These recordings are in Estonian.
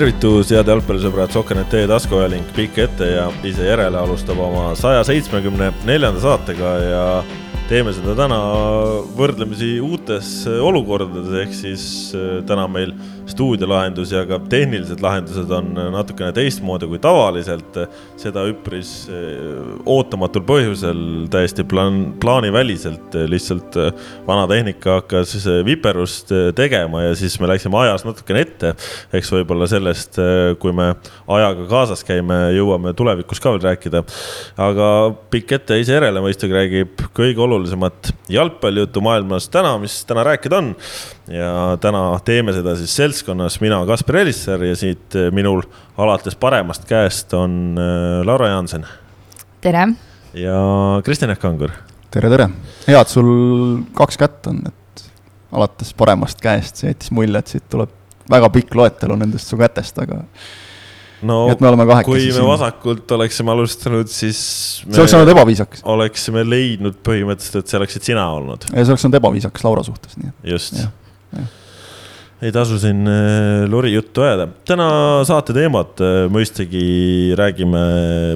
tervitus, head jalgpallisõbrad, Sokkernet taskuajalink pikk ette ja ise järele alustab oma saja seitsmekümne neljanda saatega ja teeme seda täna võrdlemisi uutes olukordades, ehk siis äh, täna meil stuudiolahendus ja ka tehnilised lahendused on natukene teistmoodi kui tavaliselt. seda üpris eh, ootamatul põhjusel, täiesti plaan, plaaniväliselt, eh, lihtsalt eh, vana tehnika hakkas viperust tegema ja siis me läksime ajas natukene ette. eks võib-olla sellest, kui me ajaga kaasas käime, jõuame tulevikus ka veel rääkida. aga pikk ette ise järele mõistagi räägib kõige olulisemat jalgpallijuttu maailmas täna, mis täna rääkida on ja täna teeme seda siis seltskonnas, mina, Kaspar Elisser ja siit eh, minul alates paremast käest on eh, Laura Jaanson. tere. ja Kristjan Jaak Kangur. tere, tere. hea, et sul kaks kätt on, et alates paremast käest, see jättis mulje, et siit tuleb väga pikk loetelu nendest su kätest, aga no et me oleme kui me siin. vasakult oleksime alustanud, siis see oleks olnud ebaviisakas. oleksime leidnud põhimõtteliselt, et see oleksid sina olnud. ja see oleks olnud ebaviisakas Laura suhtes, nii et. just ei tasu siin äh, lori juttu ajada. täna saate teemad, äh, mõistagi räägime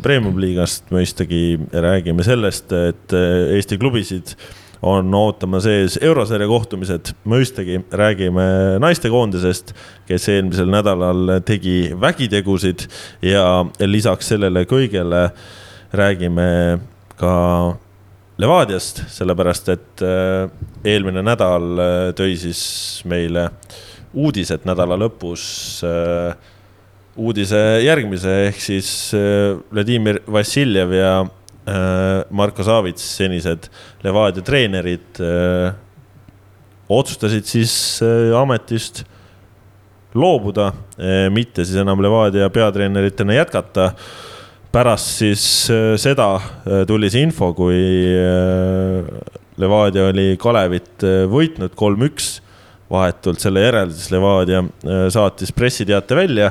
premium-liigast, mõistagi räägime sellest, et äh, Eesti klubisid on ootamas ees eurosarja kohtumised, mõistagi räägime naistekoondisest, kes eelmisel nädalal tegi vägitegusid ja lisaks sellele kõigele räägime ka Levadiast, sellepärast et eelmine nädal tõi siis meile äh, uudised nädala lõpus äh, uudise järgmise, ehk siis äh, Vladimir Vassiljev ja äh, Marko Savits, senised Levadia treenerid, otsustasid siis ametist loobuda, mitte siis enam Levadia peatreeneritena jätkata. pärast siis seda tuli see info, kui Levadia oli Kalevit võitnud kolm-üks vahetult selle järel siis Levadia äh, saatis pressiteate välja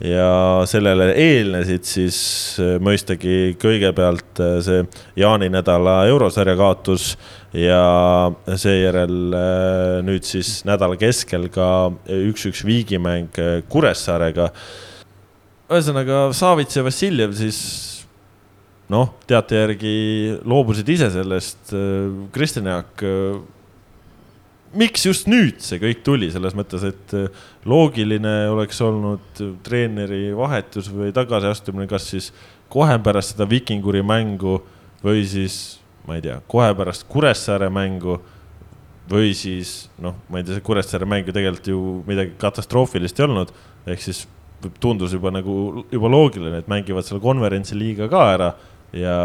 ja sellele eelnesid siis äh, mõistagi kõigepealt äh, see jaaninädala eurosarja kaotus ja seejärel nüüd siis nädala keskel ka üks-üks viigimäng Kuressaarega. ühesõnaga Savits ja Vassiljev siis noh, teate järgi loobusid ise sellest. Kristjan Jaak miks just nüüd see kõik tuli, selles mõttes, et äh, loogiline oleks olnud treeneri vahetus või tagasiastumine, kas siis kohe pärast seda Vikinguri mängu või siis, ma ei tea, kohe pärast Kuressaare mängu või siis noh, ma ei tea, see Kuressaare mäng ju tegelikult ju midagi katastroofilist ei olnud, ehk siis tundus juba nagu juba loogiline, et mängivad selle konverentsi liiga ka ära ja,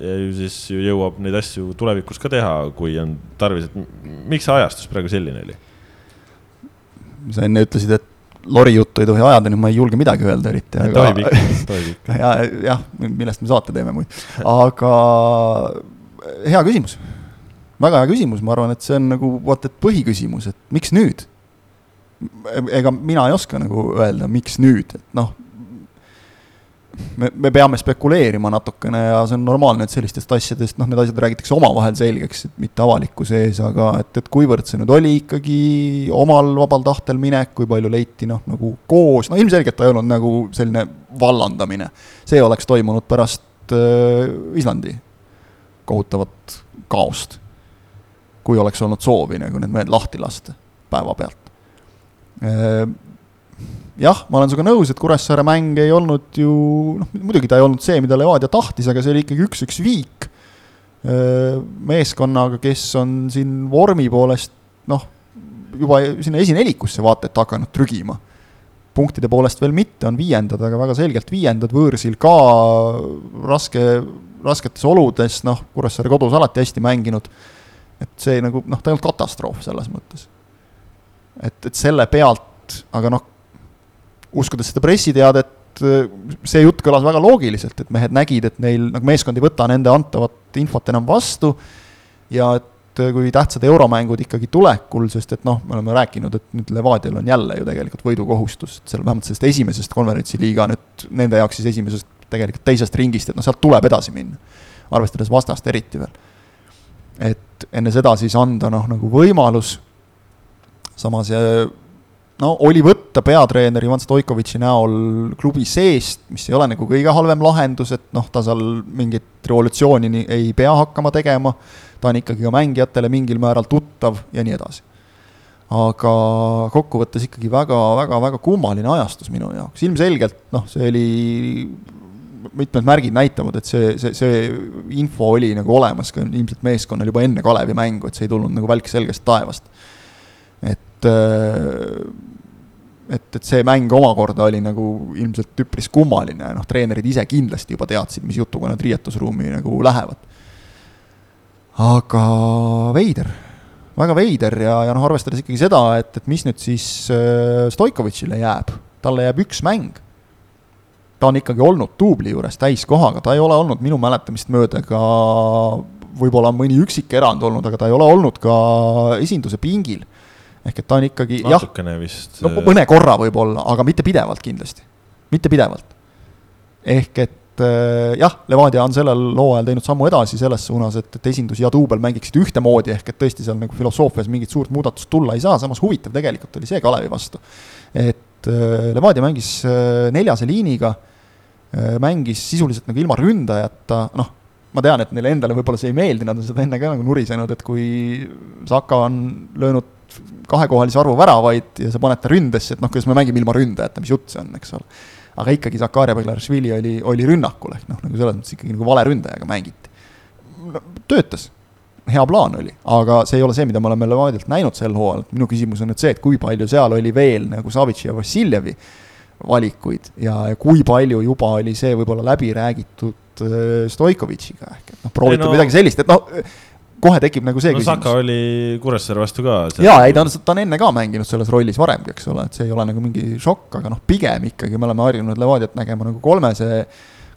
ja ju siis jõuab neid asju tulevikus ka teha, kui on tarvis, et miks see ajastus praegu selline oli? Sa enne ütlesid, et lori juttu ei tohi ajada, nüüd ma ei julge midagi öelda eriti. tohib ikka, tohib ikka. ja, jah, millest me saate teeme muid, aga hea küsimus. väga hea küsimus, ma arvan, et see on nagu vaata, et põhiküsimus, et miks nüüd? ega mina ei oska nagu öelda, miks nüüd, et noh me, me peame spekuleerima natukene ja see on normaalne, et sellistest asjadest, noh, need asjad räägitakse omavahel selgeks, et mitte avalikkuse ees, aga et, et kuivõrd see nüüd oli ikkagi omal vabal tahtel minek, kui palju leiti noh, nagu koos, no ilmselgelt ta ei olnud nagu selline vallandamine. see oleks toimunud pärast äh, Islandi kohutavat kaost. kui oleks olnud soovi nagu need mehed lahti lasta päevapealt äh, jah, ma olen sinuga nõus, et Kuressaare mäng ei olnud ju noh, muidugi ta ei olnud see, mida Levadia tahtis, aga see oli ikkagi üks-üks viik meeskonnaga, kes on siin vormi poolest noh, juba sinna esinelikusse vaata et hakanud trügima. punktide poolest veel mitte, on viiendad, aga väga selgelt viiendad, võõrsil ka raske, rasketes oludes, noh, Kuressaare kodus alati hästi mänginud, et see nagu noh, ta ei olnud katastroof selles mõttes. et, et selle pealt, aga noh, uskudes seda pressiteadet, see jutt kõlas väga loogiliselt, et mehed nägid, et neil nagu meeskond ei võta nende antavat infot enam vastu ja et kui tähtsad euromängud ikkagi tulekul, sest et noh, me oleme rääkinud, et nüüd Levadial on jälle ju tegelikult võidukohustus, et seal vähemalt sellest esimesest konverentsiliiga nüüd nende jaoks siis esimesest, tegelikult teisest ringist, et noh, sealt tuleb edasi minna. arvestades vastast eriti veel. et enne seda siis anda noh, nagu võimalus, samas no oli võtta peatreener Ivan Stoikovitši näol klubi seest, mis ei ole nagu kõige halvem lahendus, et noh, ta seal mingit revolutsiooni ei pea hakkama tegema, ta on ikkagi ka mängijatele mingil määral tuttav ja nii edasi. aga kokkuvõttes ikkagi väga, väga, väga kummaline ajastus minu jaoks, ilmselgelt noh, see oli mitmed märgid näitavad, et see, see, see info oli nagu olemas ka ilmselt meeskonnal juba enne Kalevi mängu, et see ei tulnud nagu välk selgest taevast. et, äh, et, et see mäng omakorda oli nagu ilmselt üpris kummaline, noh, treenerid ise kindlasti juba teadsid, mis jutuga nad riietusruumi nagu lähevad. aga veider, väga veider ja, ja noh, arvestades ikkagi seda, et, et mis nüüd siis äh, Stoikovitšile jääb, talle jääb üks mäng ta on ikkagi olnud duubli juures täiskohaga, ta ei ole olnud minu mäletamist mööda ka võib-olla on mõni üksik erand olnud, aga ta ei ole olnud ka esinduse pingil. Ehk et ta on ikkagi natukene jah, vist. no äh, mõne korra võib-olla, aga mitte pidevalt kindlasti, mitte pidevalt. ehk et äh, jah, Levadia on sellel hooajal teinud sammu edasi selles suunas, et, et esindus ja duubel mängiksid ühtemoodi, ehk et tõesti seal nagu filosoofias mingit suurt muudatust tulla ei saa, samas huvitav tegelikult oli see Kalevi vastu. et äh, Levadia mängis neljase liiniga mängis sisuliselt nagu ilma ründajata, noh, ma tean, et neile endale võib-olla see ei meeldi, nad on seda enne ka nagu nurisenud, et kui Saka on löönud kahekohalise arvu väravaid ja sa paned ta ründesse, et noh, kuidas me mängime ilma ründajata, mis jutt see on, eks ole. aga ikkagi Zakaria Beglaršvili oli, oli rünnakul, ehk noh, nagu selles mõttes ikkagi nagu vale ründajaga mängiti no,. töötas, hea plaan oli, aga see ei ole see, mida me oleme Levadialt näinud sel hooajal, minu küsimus on nüüd see, et kui palju seal oli veel nagu Savitši ja Vassiljevi valikuid ja, ja kui palju juba oli see võib-olla läbi räägitud äh, Stoikovitšiga, ehk et noh, proovitud no, midagi sellist, et noh, kohe tekib nagu see no, küsimus. Saka oli Kuressaare vastu ka. jaa, ei ta on, ta on enne ka mänginud selles rollis varemgi, eks ole, et see ei ole nagu mingi šokk, aga noh, pigem ikkagi me oleme harjunud Levadiat nägema nagu kolmese,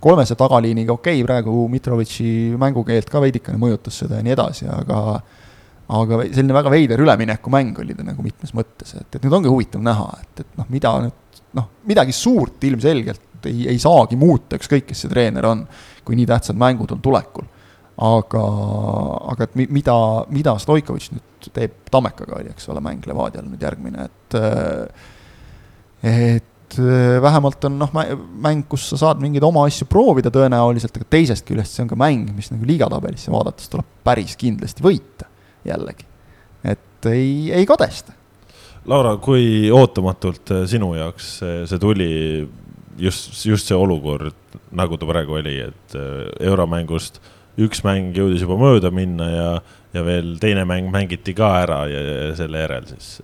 kolmese tagaliiniga, okei okay,, praegu Mitrovitši mängukeelt ka veidikene mõjutas seda ja nii edasi, aga aga selline väga veider üleminekumäng oli ta nagu mitmes mõttes, et, et nüüd ongi huvitav näha, et, et noh, mida nüüd noh, midagi suurt ilmselgelt ei, ei saagi muuta, ükskõik kes see treener on, kui nii tähtsad mängud on tulekul. Aga, aga et mida, mida Stoikovitš nüüd teeb Tammekaga, oli, eks ole, mäng Levadial nüüd järgmine, et et vähemalt on noh, mäng, kus sa saad mingeid oma asju proovida tõenäoliselt, aga teisest küljest see on ka mäng, mis nagu liigatabelisse vaadates tuleb päris kindlasti võita jällegi. et ei, ei kadesta Laura, kui ootamatult äh, sinu jaoks see tuli, just, just see olukord, nagu ta praegu oli, et äh, euromängust üks mäng jõudis juba mööda minna ja, ja veel teine mäng mängiti ka ära ja, ja selle järel siis.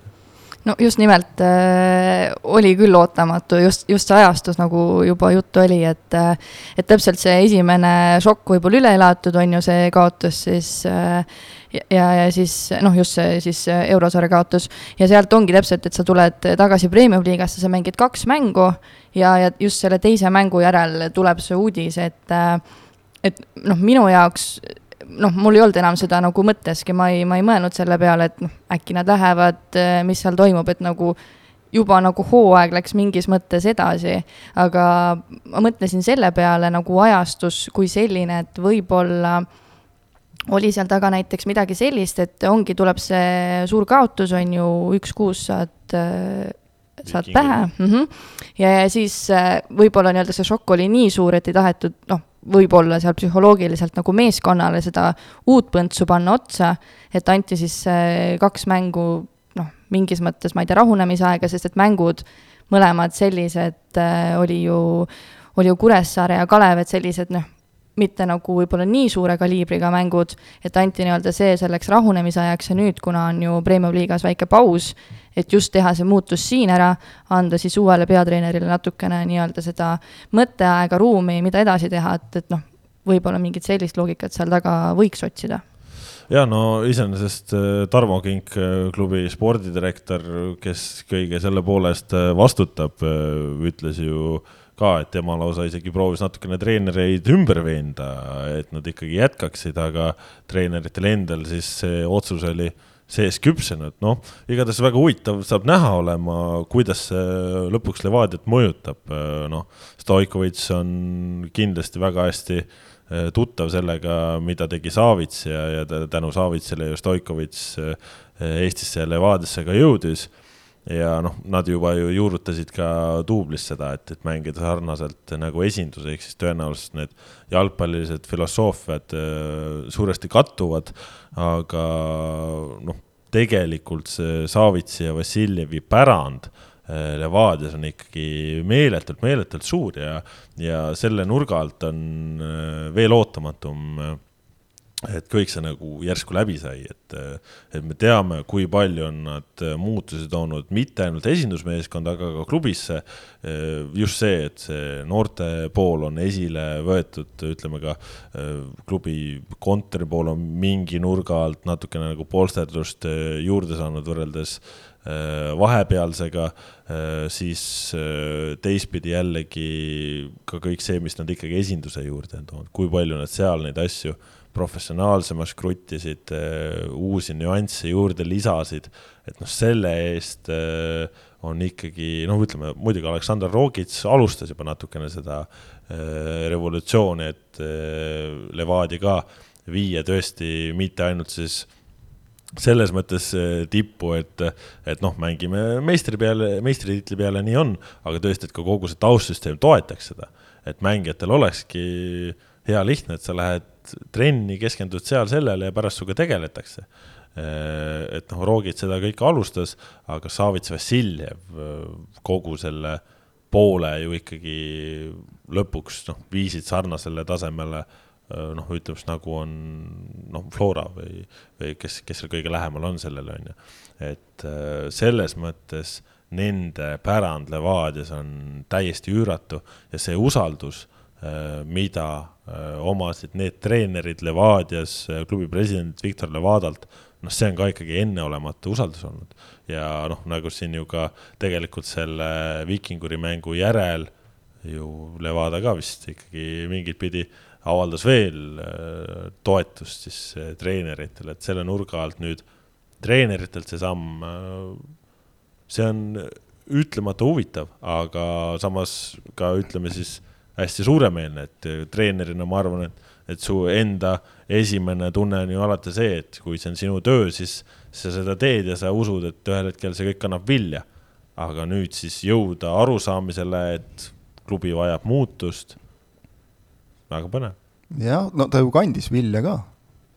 No just nimelt äh, oli küll ootamatu, just, just see ajastus, nagu juba juttu oli, et äh, et täpselt see esimene šokk võib-olla üle elatud, on ju, see kaotus siis äh, ja, ja siis noh, just see siis eurosarja kaotus. Ja sealt ongi täpselt, et sa tuled tagasi premium-liigasse, sa mängid kaks mängu ja, ja just selle teise mängu järel tuleb see uudis, et et noh, minu jaoks noh, mul ei olnud enam seda nagu mõtteski, ma ei, ma ei mõelnud selle peale, et noh, äkki nad lähevad, mis seal toimub, et nagu juba nagu hooaeg läks mingis mõttes edasi, aga ma mõtlesin selle peale nagu ajastus kui selline, et võib-olla oli seal taga näiteks midagi sellist, et ongi, tuleb see suur kaotus, on ju, üks-kuus saad äh, saad pähe mm. -hmm. ja, ja siis äh, võib-olla nii-öelda see šokk oli nii suur, et ei tahetud, noh, võib-olla seal psühholoogiliselt nagu meeskonnale seda uut põntsu panna otsa, et anti siis äh, kaks mängu, noh, mingis mõttes, ma ei tea, rahunemisaega, sest et mängud mõlemad sellised oli ju, oli ju Kuressaare ja Kalev, et sellised, noh mitte nagu võib-olla nii suure kaliibriga mängud, et anti nii-öelda see selleks rahunemisajaks ja nüüd, kuna on ju Premium liigas väike paus, et just teha see muutus siin ära, anda siis uuele peatreenerile natukene nii-öelda seda mõtteaega, ruumi, mida edasi teha, et, et noh, võib-olla mingit sellist loogikat seal taga võiks otsida. Ja no iseenesest äh, Tarmo Kink, äh, klubi spordidirektor, kes kõige selle poole eest äh, vastutab, ütles ju ka, et tema lausa isegi proovis natukene treenereid ümber veenda, et nad ikkagi jätkaksid, aga treeneritel endal siis see otsus oli sees küpsenud, noh, igatahes väga huvitav saab näha olema, kuidas see lõpuks Levadiat mõjutab, noh, Stoikovitš on kindlasti väga hästi eh, tuttav sellega, mida tegi Savits ja, ja tänu Savitsile ju Stoikovitš eh, Eestisse ja Levadiasse ka jõudis ja noh, nad juba ju juurutasid ka duublis seda, et, et mängida sarnaselt nagu esindus, ehk siis tõenäoliselt need jalgpallilised filosoofiad äh, suuresti kattuvad, aga noh, tegelikult see Savitsi ja Vassiljevi pärand äh, Levadias on ikkagi meeletult, meeletult suur ja, ja selle nurga alt on äh, veel ootamatum et kõik see nagu järsku läbi sai, et, et me teame, kui palju on nad muutusi toonud mitte ainult esindusmeeskonda, aga ka klubisse. just see, et see noorte pool on esile võetud, ütleme ka klubi kontori pool on mingi nurga alt natukene nagu polsterdust juurde saanud võrreldes vahepealsega, siis teistpidi jällegi ka kõik see, mis nad ikkagi esinduse juurde on toonud, kui palju nad seal neid asju professionaalsemaks kruttisid, äh, uusi nüansse juurde lisasid, et noh, selle eest äh, on ikkagi noh, ütleme muidugi Aleksandr Rogits alustas juba natukene seda äh, revolutsiooni, et Levadia ka viia tõesti mitte ainult siis selles mõttes tippu, et, et noh, mängime meistri peale, meistritiitli peale, nii on, aga tõesti, et ka kogu see taustsüsteem toetaks seda, et mängijatel olekski hea lihtne, et sa lähed trenni, keskendud seal sellele ja pärast sinuga tegeletakse. et noh, Roogit seda kõike alustas, aga Savits Vassiljev kogu selle poole ju ikkagi lõpuks noh, viisid sarnasele tasemele noh, ütleme siis nagu on noh, Flora või, või kes, kes seal kõige lähemal on sellele, on ju. et selles mõttes nende pärand Levadias on täiesti üüratu ja see usaldus Äh, mida äh, omasid need treenerid Levadias, äh, klubi president Viktor Levadalt, noh, see on ka ikkagi enneolematu usaldus olnud. ja noh, nagu siin ju ka tegelikult selle Vikinguri mängu järel ju Levada ka vist ikkagi mingit pidi avaldas veel toetust siis treeneritele, et selle nurga alt nüüd treeneritelt see samm, see on ütlemata huvitav, aga samas ka ütleme siis hästi suuremeelne, et äh, treenerina ma arvan, et, et su enda esimene tunne on ju alati see, et kui see on sinu töö, siis sa seda teed ja sa usud, et ühel hetkel see kõik annab vilja. aga nüüd siis jõuda arusaamisele, et klubi vajab muutust, väga põnev. jah, no ta ju kandis vilja ka,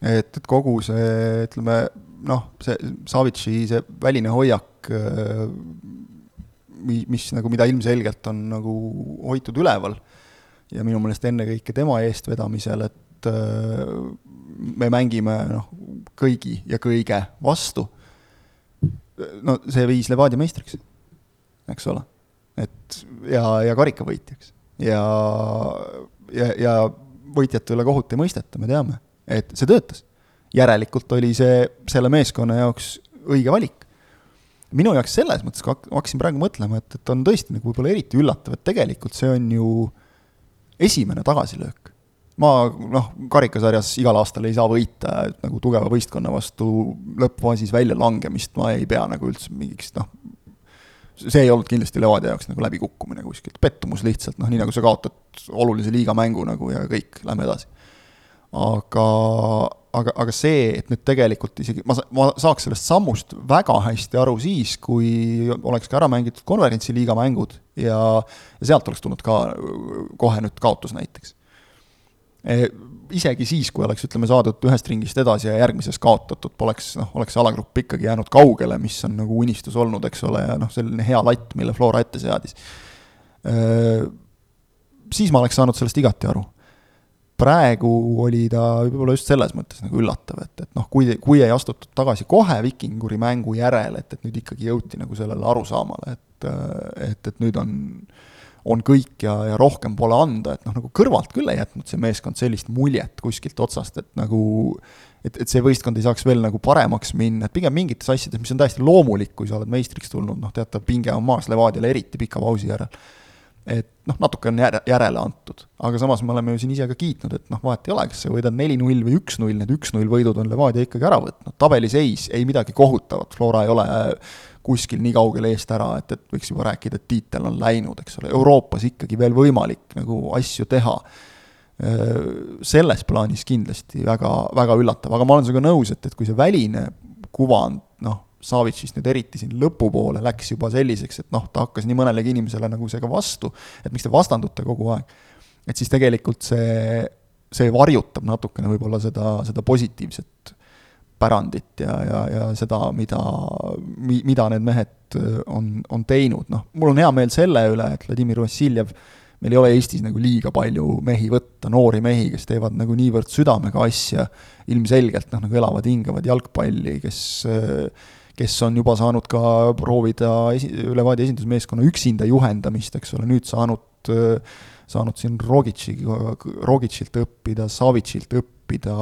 et, et kogu see, ütleme noh, see Savitši see väline hoiak äh, mis nagu, mida ilmselgelt on nagu hoitud üleval ja minu meelest ennekõike tema eestvedamisel, et äh, me mängime noh, kõigi ja kõige vastu. no see viis Levadia meistriks, eks ole. et ja, ja karikavõitjaks ja, ja, ja võitjate üle kohut ei mõisteta, me teame, et see töötas. järelikult oli see selle meeskonna jaoks õige valik minu jaoks selles mõttes, kui hakkasin praegu mõtlema, et, et on tõesti nagu võib-olla eriti üllatav, et tegelikult see on ju esimene tagasilöök. ma noh, karikasarjas igal aastal ei saa võita, nagu tugeva võistkonna vastu lõppfaasis väljalangemist ma ei pea nagu üldse mingiks noh, see ei olnud kindlasti Levadia jaoks nagu läbikukkumine kuskilt, pettumus lihtsalt, noh, nii nagu sa kaotad olulise liiga mängu nagu ja kõik, lähme edasi. Aga, aga, aga see, et nüüd tegelikult isegi, ma, ma saaks sellest sammust väga hästi aru siis, kui oleks ka ära mängitud konverentsiliiga mängud ja, ja sealt oleks tulnud ka kohe nüüd kaotus näiteks e,. isegi siis, kui oleks, ütleme, saadud ühest ringist edasi ja järgmises kaotatud, poleks noh, oleks alagrupp ikkagi jäänud kaugele, mis on nagu unistus olnud, eks ole, ja noh, selline hea latt, mille Flora ette seadis e,. siis ma oleks saanud sellest igati aru praegu oli ta võib-olla just selles mõttes nagu üllatav, et, et noh, kui, kui ei astutud tagasi kohe Vikinguri mängu järel, et, et nüüd ikkagi jõuti nagu sellele arusaamale, et, et, et nüüd on, on kõik ja, ja rohkem pole anda, et noh, nagu kõrvalt küll ei jätnud see meeskond sellist muljet kuskilt otsast, et nagu et, et see võistkond ei saaks veel nagu paremaks minna, et pigem mingites asjades, mis on täiesti loomulik, kui sa oled meistriks tulnud, noh, teatav pinge on maas Levadiale, eriti pika pausi järel et noh, natuke on järe, järele antud, aga samas me oleme ju siin ise ka kiitnud, et noh, vahet ei ole, kas sa võidad neli-null või üks-null, need üks-null võidud on Levadia ikkagi ära võtnud, tabeliseis ei midagi kohutavat, Flora ei ole kuskil nii kaugel eest ära, et, et võiks juba rääkida, et tiitel on läinud, eks ole, Euroopas ikkagi veel võimalik nagu asju teha. selles plaanis kindlasti väga, väga üllatav, aga ma olen sinuga nõus, et, et kui see väline kuvand, Savitšist nüüd eriti siin lõpupoole läks juba selliseks, et noh, ta hakkas nii mõnelegi inimesele nagu see ka vastu, et miks te vastandute kogu aeg. et siis tegelikult see, see varjutab natukene võib-olla seda, seda positiivset pärandit ja, ja, ja seda, mida, mida need mehed on, on teinud, noh, mul on hea meel selle üle, et Vladimir Vassiljev meil ei ole Eestis nagu liiga palju mehi võtta, noori mehi, kes teevad nagu niivõrd südamega asja, ilmselgelt noh, nagu elavad, hingavad jalgpalli, kes kes on juba saanud ka proovida esi-, Levadia esindusmeeskonna üksinda juhendamist, eks ole, nüüd saanud, saanud siin Rogitši, Rogitšilt õppida, Savitšilt õppida,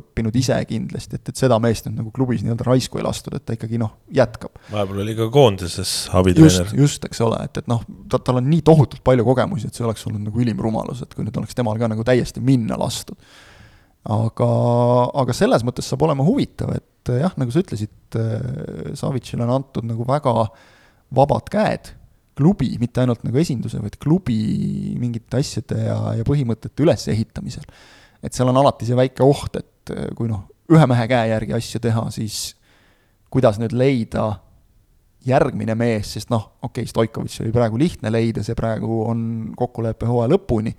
õppinud ise kindlasti, et, et seda meest nüüd nagu klubis nii-öelda raisku ei lastud, et ta ikkagi noh, jätkab. vahepeal oli ka koondises abitreener. just, just, eks ole, et, et noh, ta, tal on nii tohutult palju kogemusi, et see oleks olnud nagu ülim rumalus, et kui nüüd oleks temal ka nagu täiesti minna lastud aga, aga selles mõttes saab olema huvitav, et eh, jah, nagu sa ütlesid, eh, Savitšile on antud nagu väga vabad käed klubi, mitte ainult nagu esinduse, vaid klubi mingite asjade ja, ja põhimõtete ülesehitamisel. et seal on alati see väike oht, et eh, kui noh, ühe mehe käe järgi asju teha, siis kuidas nüüd leida järgmine mees, sest noh, okei okay,, Stoikovitš oli praegu lihtne leida, see praegu on kokkulepe hooaja lõpuni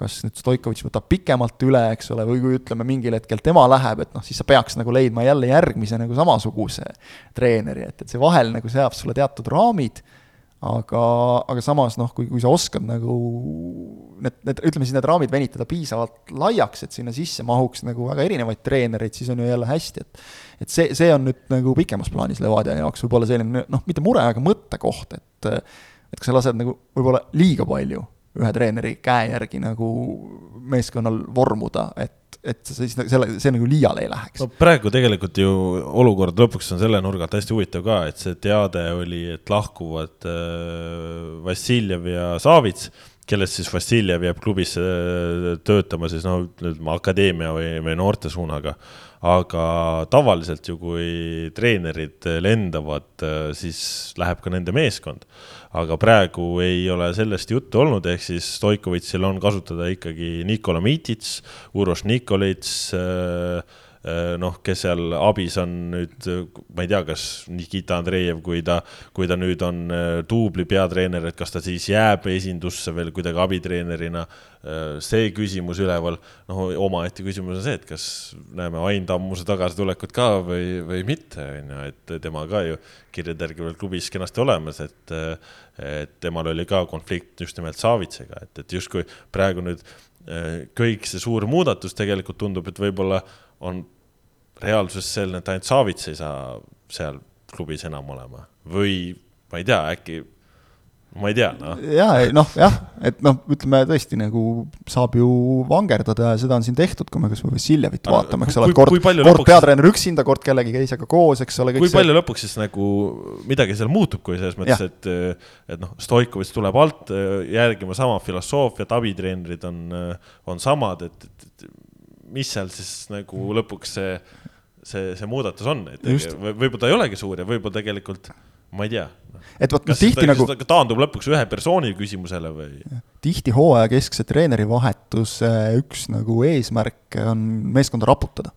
kas nüüd Stoikovitš võtab pikemalt üle, eks ole, või kui ütleme, mingil hetkel tema läheb, et noh, siis sa peaks nagu leidma jälle järgmise nagu samasuguse treeneri, et, et see vahel nagu seab sulle teatud raamid, aga, aga samas noh, kui, kui sa oskad nagu need, need, ütleme siis need raamid venitada piisavalt laiaks, et sinna sisse mahuks nagu väga erinevaid treenereid, siis on ju jälle hästi, et et see, see on nüüd nagu pikemas plaanis Levadia jaoks võib-olla selline noh, mitte mure, aga mõttekoht, et et kas sa lased nagu võib-olla liiga palju ühe treeneri käe järgi nagu meeskonnal vormuda, et, et siis selle, see nagu liiale ei läheks. no praegu tegelikult ju olukord lõpuks on selle nurga alt hästi huvitav ka, et see teade oli, et lahkuvad äh, Vassiljev ja Savits, kellest siis Vassiljev jääb klubisse äh, töötama siis noh, ütleme akadeemia või, või noorte suunaga aga tavaliselt ju, kui treenerid lendavad, äh, siis läheb ka nende meeskond. Aga praegu ei ole sellest juttu olnud, ehk siis Stoikovitšil on kasutada ikkagi Nikola Mitits, Uroš Nikolits äh, noh, kes seal abis on nüüd, ma ei tea, kas Nikita Andreev, kui ta, kui ta nüüd on äh, duubli peatreener, et kas ta siis jääb esindusse veel kuidagi abitreenerina. Äh, see küsimus üleval, noh, omaette küsimus on see, et kas näeme Ain Tammuse tagasitulekut ka või, või mitte, on ju, et tema ka ju kirjade järgi veel klubis kenasti olemas, et, et temal oli ka konflikt just nimelt Savitsega, et, et justkui praegu nüüd kõik see suur muudatus tegelikult tundub, et võib-olla on reaalsus selline, et ainult Savits ei saa seal klubis enam olema või ma ei tea, äkki, ma ei tea, noh. ja, noh, jah, et noh, ütleme tõesti nagu saab ju vangerdada ja seda on siin tehtud, kui me kasvõi Vassiljevit vaatame, eks ole, kord, kord lõpuks... peatreener üksinda, kord kellegi teisega koos, eks ole. kui palju see... lõpuks siis nagu midagi seal muutub, kui selles mõttes, et, et noh, Stoikovitš tuleb alt järgima sama filosoofiat, abitreenerid on, on samad, et, et, et mis seal siis nagu lõpuks see, see, see muudatus on, et võib-olla ta ei olegi suur ja võib-olla tegelikult ma ei tea. et vot noh, tihti nagu. taandub lõpuks ühe persooni küsimusele või? tihti hooaja keskse treeneri vahetuse üks nagu eesmärk on meeskonda raputada.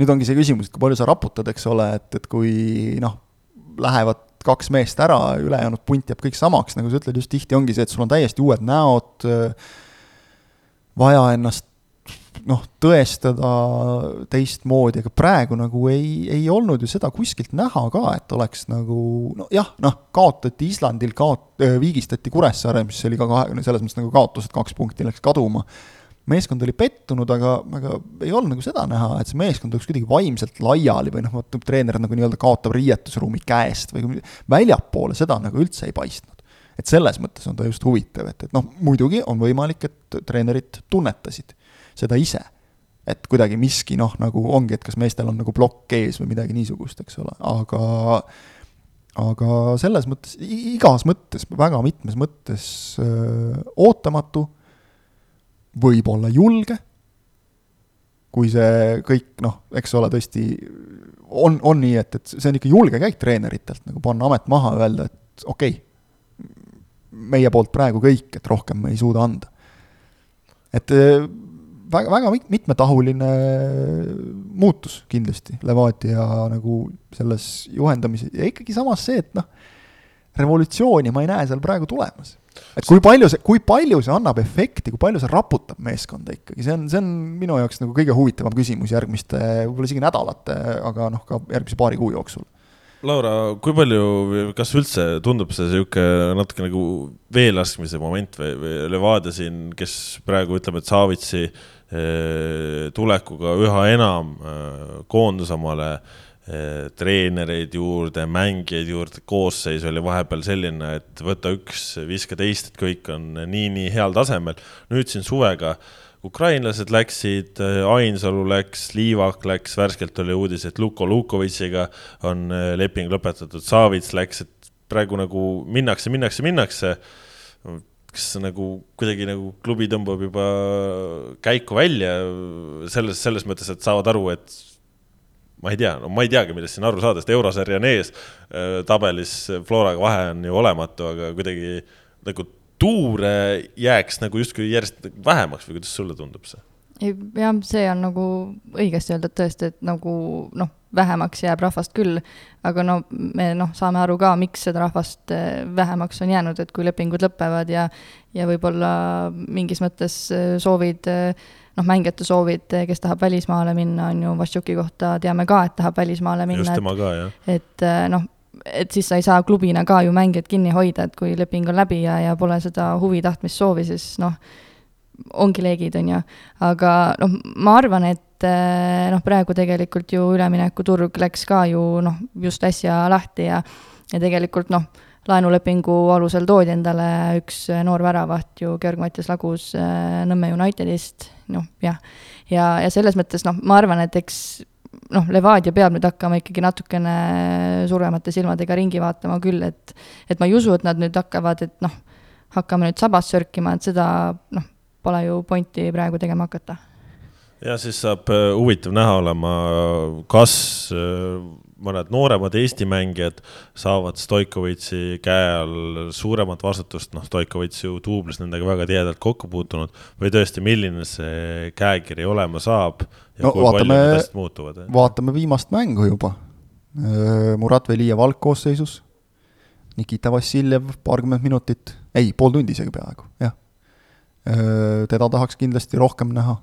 nüüd ongi see küsimus, et kui palju sa raputad, eks ole, et, et kui noh, lähevad kaks meest ära, ülejäänud punt jääb kõik samaks, nagu sa ütled, just tihti ongi see, et sul on täiesti uued näod, vaja ennast noh, tõestada teistmoodi, aga praegu nagu ei, ei olnud ju seda kuskilt näha ka, et oleks nagu nojah, noh, kaotati Islandil, kaot-, viigistati Kuressaare, mis oli ka kahe, selles mõttes nagu kaotus, et kaks punkti läks kaduma. meeskond oli pettunud, aga, aga ei olnud nagu seda näha, et see meeskond oleks kuidagi vaimselt laiali või noh, vot treener nagu nii-öelda kaotab riietusruumi käest või väljapoole, seda nagu üldse ei paistnud et selles mõttes on ta just huvitav, et, et noh, muidugi on võimalik, et treenerid tunnetasid seda ise. et kuidagi miski noh, nagu ongi, et kas meestel on nagu plokk ees või midagi niisugust, eks ole, aga aga selles mõttes, igas mõttes, väga mitmes mõttes öö, ootamatu, võib-olla julge, kui see kõik noh, eks ole, tõesti on, on nii, et, et see on ikka julge käik treeneritelt, nagu panna amet maha, öelda, et okei okay,, meie poolt praegu kõik, et rohkem me ei suuda anda. et väga, väga mit- mitmetahuline muutus kindlasti Levadia nagu selles juhendamises ja ikkagi samas see, et noh, revolutsiooni ma ei näe seal praegu tulemas. et kui palju see, kui palju see annab efekti, kui palju see raputab meeskonda ikkagi, see on, see on minu jaoks nagu kõige huvitavam küsimus järgmiste võib-olla isegi nädalate, aga noh, ka järgmise paari kuu jooksul Laura, kui palju, kas üldse tundub see niisugune natuke nagu veelaskmise moment või, või Levadia siin, kes praegu ütleb, et Savitsi tulekuga üha enam eh, koondus omale eh, treenereid juurde, mängijaid juurde, koosseis oli vahepeal selline, et võta üks, viska teist, et kõik on nii-nii heal tasemel. nüüd siin suvega ukrainlased läksid, Ainsalu läks, Liivak läks, värskelt oli uudis, et Luko Lukovitšiga on äh, leping lõpetatud, Savits läks, et praegu nagu minnakse, minnakse, minnakse. Kas nagu kuidagi nagu klubi tõmbab juba käiku välja selles, selles mõttes, et saavad aru, et ma ei tea, no ma ei teagi, millest siin aru saada, sest eurosarja on ees, äh, tabelis Floraga vahe on ju olematu, aga kuidagi nagu tuure jääks nagu justkui järjest vähemaks või kuidas sulle tundub see? Jah, see on nagu õigesti öeldud tõesti, et nagu noh, vähemaks jääb rahvast küll, aga no me noh, saame aru ka, miks seda rahvast eh, vähemaks on jäänud, et kui lepingud lõpevad ja ja võib-olla mingis mõttes eh, soovid eh, noh, mängijate soovid, kes tahab välismaale minna, on ju, Vassiuki kohta teame ka, et tahab välismaale minna. just tema ka, jah. et noh, et siis sa ei saa klubina ka ju mängijat kinni hoida, et kui leping on läbi ja, ja pole seda huvi, tahtmist, soovi, siis noh, ongi leegid, on ju. aga noh, ma arvan, et eh, noh, praegu tegelikult ju üleminekuturg läks ka ju noh, just äsja lahti ja, ja tegelikult noh, laenulepingu alusel toodi endale üks noor väravaht ju, Georg-Mattias Lagus eh, Nõmme Unitedist, noh jah. ja, ja selles mõttes noh, ma arvan, et eks noh, Levadia peab nüüd hakkama ikkagi natukene suuremate silmadega ringi vaatama küll, et et ma ei usu, et nad nüüd hakkavad, et noh, hakkame nüüd sabas sörkima, et seda noh, pole ju pointi praegu tegema hakata. ja siis saab äh, huvitav näha olema, kas äh, mõned nooremad Eesti mängijad saavad Stoikovitši käe all suuremat vastutust, noh, Stoikovitš ju duublis nendega väga tihedalt kokku puutunud, või tõesti, milline see käekiri olema saab ja no, kui vaatame, palju need asjad muutuvad? vaatame viimast mängu juba. Murat Velijev algkoosseisus, Nikita Vassiljev paarkümmend minutit, ei, pool tundi isegi peaaegu, jah. Teda tahaks kindlasti rohkem näha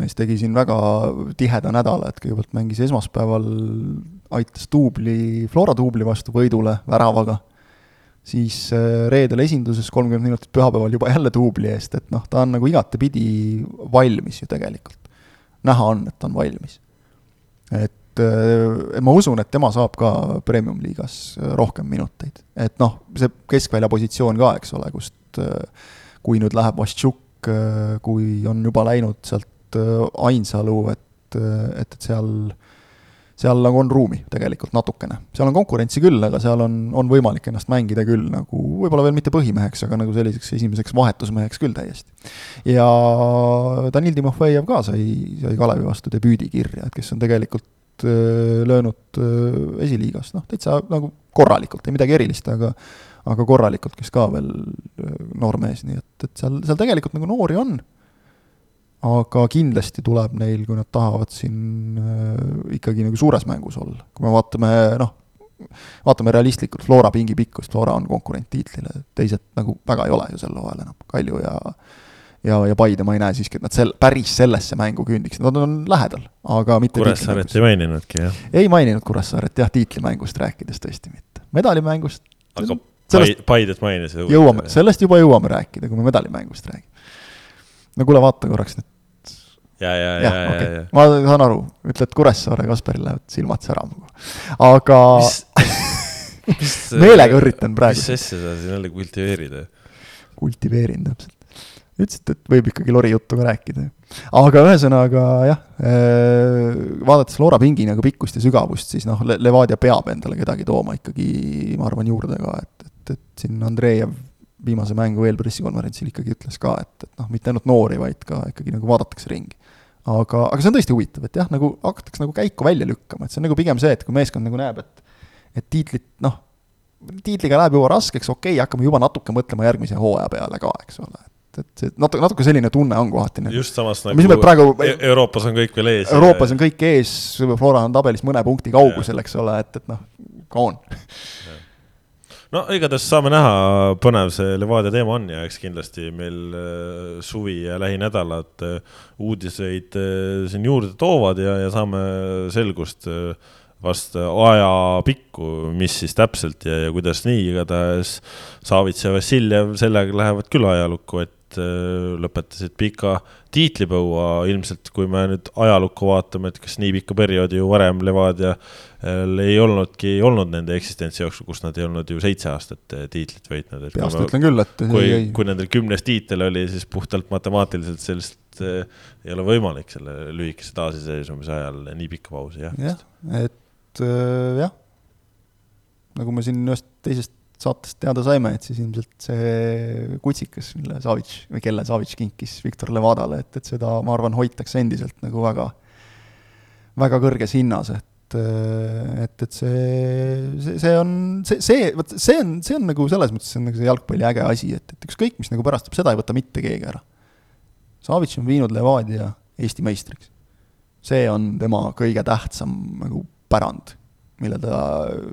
mees tegi siin väga tiheda nädala, et kõigepealt mängis esmaspäeval, aitas duubli, Flora duubli vastu võidule väravaga, siis reedel esinduses kolmkümmend minutit pühapäeval juba jälle duubli eest, et noh, ta on nagu igatepidi valmis ju tegelikult. näha on, et ta on valmis. et ma usun, et tema saab ka premium-liigas rohkem minuteid, et noh, see keskvälja positsioon ka, eks ole, kust kui nüüd läheb Vaštšuk, kui on juba läinud sealt Ainsalu, et, et, et seal, seal nagu on ruumi tegelikult natukene. seal on konkurentsi küll, aga seal on, on võimalik ennast mängida küll nagu, võib-olla veel mitte põhimeheks, aga nagu selliseks esimeseks vahetusmeheks küll täiesti. ja Danil Timofejev ka sai, sai Kalevi vastu debüüdi kirja, et kes on tegelikult löönud esiliigas, noh, täitsa nagu korralikult, ei midagi erilist, aga aga korralikult, kes ka veel noor mees, nii et, et seal, seal tegelikult nagu noori on. Aga kindlasti tuleb neil, kui nad tahavad siin äh, ikkagi nagu suures mängus olla, kui me vaatame noh, vaatame realistlikult Flora pingi pikkust, Flora on konkurent tiitlile, teised nagu väga ei ole ju sel hooajal enam, Kalju ja ja, ja Paide ma ei näe siiski, et nad sel-, päris sellesse mängu küündiksid, nad on lähedal, aga mitte Kuressaaret ei maininudki, jah? ei maininud Kuressaaret jah, tiitlimängust rääkides tõesti mitte. medalimängust aga sellest, Paidet mainisid? jõuame, sellest juba jõuame rääkida, kui me medalimängust räägime no kuule, vaata korraks nüüd. ja, ja, ja, ja, okay. ja, ja. ma saan aru, ütled Kuressaare, Kasparil lähevad silmad särama. aga mis, meelega üritan praegu. mis asja sa siin jälle kultiveerid? kultiveerin täpselt. ütlesid, et võib ikkagi lori juttu ka rääkida. aga ühesõnaga jah, vaadates Laura pingi nagu pikkust ja sügavust, siis noh, Levadia peab endale kedagi tooma ikkagi, ma arvan, juurde ka, et, et, et siin Andreev viimase mängu eel pressikonverentsil ikkagi ütles ka, et, et noh, mitte ainult noori, vaid ka ikkagi nagu vaadatakse ringi. aga, aga see on tõesti huvitav, et jah, nagu hakatakse nagu käiku välja lükkama, et see on nagu pigem see, et kui meeskond nagu näeb, et et tiitlit noh, tiitliga läheb juba raskeks, okei okay,, hakkame juba natuke mõtlema järgmise hooaja peale ka, eks ole, et et see natuke, natuke selline tunne on kohati nagu. just samas nagu mis praegu e-, Euroopas on kõik veel ees. Euroopas on kõik ees, Flora on tabelis mõne punkti kaugusel, eks ole, et, et noh, come on no igatahes saame näha, põnev see Levadia teema on ja eks kindlasti meil äh, suvi ja lähinädalad äh, uudiseid äh, siin juurde toovad ja, ja saame selgust vast ajapikku, mis siis täpselt ja, ja kuidas nii, igatahes Savits ja Vassiljev sellega lähevad küll ajalukku, et lõpetasid pika tiitlipõua, ilmselt kui me nüüd ajalukku vaatame, et kas nii pikka perioodi ju varem Levadia ei olnudki olnud nende eksistentsi jooksul, kus nad ei olnud ju seitse aastat eh, tiitlit võitnud. peast ütlen küll, et. kui, kui nendel kümnes tiitel oli, siis puhtalt matemaatiliselt sellist äh, ei ole võimalik selle lühikese taasiseseisvumise ajal nii pikka pausi, jah. jah, et äh, jah, nagu me siin ühest teisest saatest teada saime, et siis ilmselt see kutsikas, mille Savits või kelle Savits kinkis Viktor Levadale, et, et seda, ma arvan, hoitakse endiselt nagu väga, väga kõrges hinnas, et et, et, see, see, see on, see, see, vot see on, see on nagu selles mõttes, see on nagu see jalgpalli äge asi, et, et ükskõik, mis nagu pärast tuleb, seda ei võta mitte keegi ära. Savits on viinud Levadia Eesti meistriks. see on tema kõige tähtsam nagu pärand, mille ta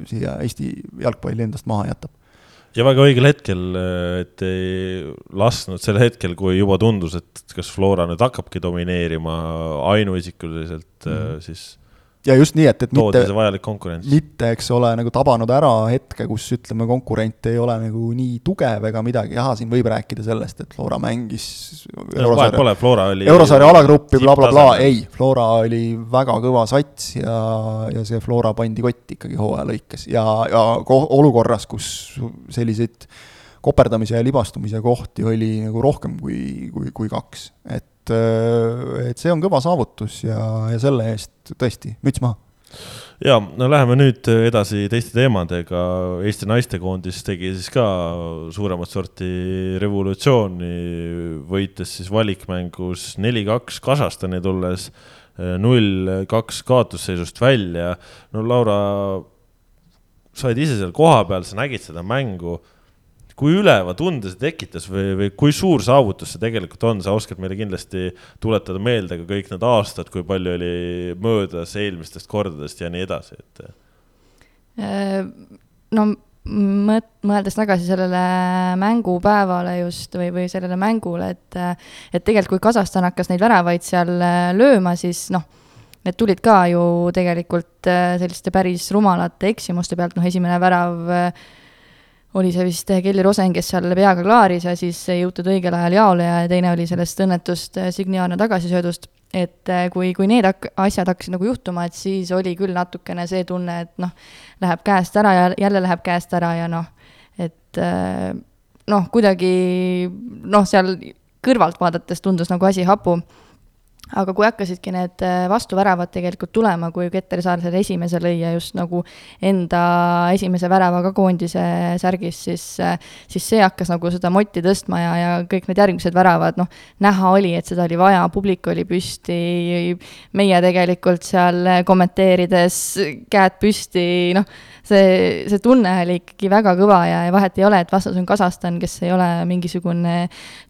siia Eesti jalgpalli endast maha jätab ja väga õigel hetkel, et ei lasknud sel hetkel, kui juba tundus, et kas Flora nüüd hakkabki domineerima ainuisikuliselt mm, -hmm. siis ja just nii, et, et mitte, mitte, eks ole, nagu tabanud ära hetke, kus ütleme, konkurent ei ole nagu nii tugev ega midagi, jah, siin võib rääkida sellest, et Flora mängis eurosarja, pole, Flora oli eurosarja alagruppi blablabla bla, bla, ei, Flora oli väga kõva sats ja, ja see Flora pandi kotti ikkagi hooaja lõikes. Ja, ja olukorras, kus selliseid koperdamise ja libastumise kohti oli nagu rohkem kui, kui, kui kaks, et et, et see on kõva saavutus ja, ja selle eest tõesti müts maha ja no läheme nüüd edasi teiste teemadega. Eesti naistekoondis tegi siis ka suuremat sorti revolutsiooni, võites siis valikmängus neli-kaks Kasahstani tulles null-kaks kaotusseisust välja. no Laura, sa olid ise seal kohapeal, sa nägid seda mängu kui üleva tunde see tekitas või, või kui suur saavutus see tegelikult on, sa oskad meile kindlasti tuletada meelde ka kõik need aastad, kui palju oli möödas eelmistest kordadest ja nii edasi, et. Äh, no mõt-, mõeldes tagasi sellele mängupäevale just või, või sellele mängule, et, et tegelikult kui Kasahstan hakkas neid väravaid seal äh, lööma, siis noh, need tulid ka ju tegelikult selliste päris rumalate eksimuste pealt, noh, esimene värav oli see vist Kelly Rosen, kes seal peaga klaaris ja siis ei jõutud õigel ajal jaole ja teine oli sellest õnnetust äh, Signiarne tagasisöödust. et äh, kui, kui need hak-, asjad hakkasid nagu juhtuma, et siis oli küll natukene see tunne, et noh, läheb käest ära ja jälle läheb käest ära ja noh, et noh, kuidagi noh, seal kõrvalt vaadates tundus nagu asi hapu aga kui hakkasidki need äh, vastuväravad tegelikult tulema, kui Keter Saar selle esimese lõi ja just nagu enda esimese väravaga koondise särgis, siis, äh, siis see hakkas nagu seda motti tõstma ja, ja kõik need järgmised väravad, noh, näha oli, et seda oli vaja, publik oli püsti, meie tegelikult seal kommenteerides käed püsti, noh, see, see tunne oli ikkagi väga kõva ja, ja vahet ei ole, et vastas on Kasahstan, kes ei ole mingisugune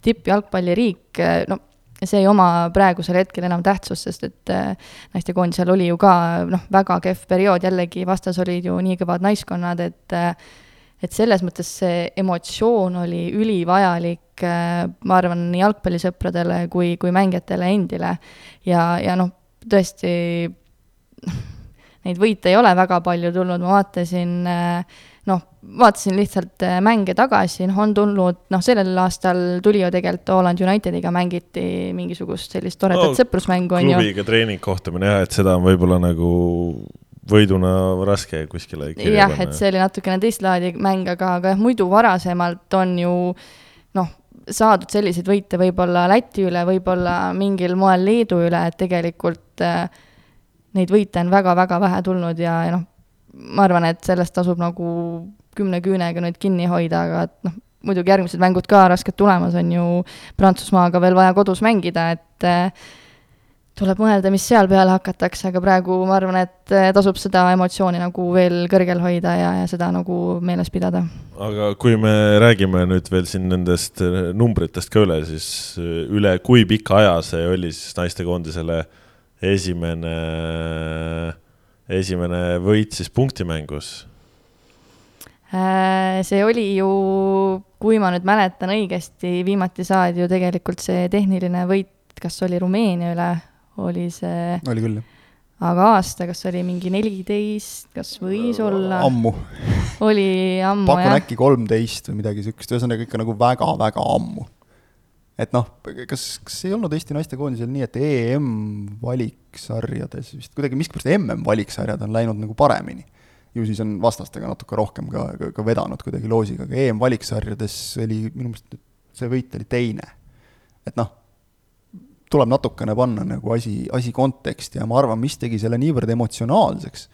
tippjalgpalliriik, no see ei oma praegusel hetkel enam tähtsust, sest et äh, naistekoondisel oli ju ka noh, väga kehv periood, jällegi vastas olid ju nii kõvad naiskonnad, et äh, et selles mõttes see emotsioon oli ülivajalik, äh, ma arvan, nii jalgpallisõpradele kui, kui mängijatele endile. ja, ja noh, tõesti neid võite ei ole väga palju tulnud, ma vaatasin äh, noh, vaatasin lihtsalt äh, mänge tagasi, noh, on tulnud, noh, sellel aastal tuli ju tegelikult Holland Unitediga mängiti mingisugust sellist toredat no, sõprusmängu, on ju. klubiga treeningkohtumine jah, et seda on võib-olla nagu võiduna raske kuskile kirja jah, et see oli natukene teist laadi mäng, aga, aga jah, muidu varasemalt on ju noh, saadud selliseid võite võib-olla Läti üle, võib-olla mingil moel Leedu üle, et tegelikult äh, neid võite on väga-väga vähe tulnud ja, ja noh, ma arvan, et sellest tasub nagu kümne küünega nüüd kinni hoida, aga et noh, muidugi järgmised mängud ka rasked tulemas, on ju Prantsusmaaga veel vaja kodus mängida, et tuleb mõelda, mis seal peale hakatakse, aga praegu ma arvan, et eh, tasub seda emotsiooni nagu veel kõrgel hoida ja, ja seda nagu meeles pidada. aga kui me räägime nüüd veel siin nendest eh, numbritest ka üle, siis eh, üle kui pika aja see oli siis naistekoondisele esimene, esimene võit siis punktimängus? see oli ju, kui ma nüüd mäletan õigesti, viimati saadi ju tegelikult see tehniline võit, kas oli Rumeenia üle oli see. oli küll, jah. aga aasta, kas oli mingi neliteist, kas võis olla? ammu. oli ammu, jah. pakun äkki kolmteist või midagi niisugust, ühesõnaga ikka nagu väga-väga ammu. Et noh, kas, kas ei olnud Eesti naistekoondisel nii, et EM valiksarjades vist kuidagi miskipärast MM valiksarjad on läinud nagu paremini? ju siis on vastastega natuke rohkem ka, ka, ka vedanud kuidagi loosiga, aga EM valiksarjades oli minu meelest see võit oli teine. et noh tuleb natukene panna nagu asi, asi konteksti ja ma arvan, mis tegi selle niivõrd emotsionaalseks,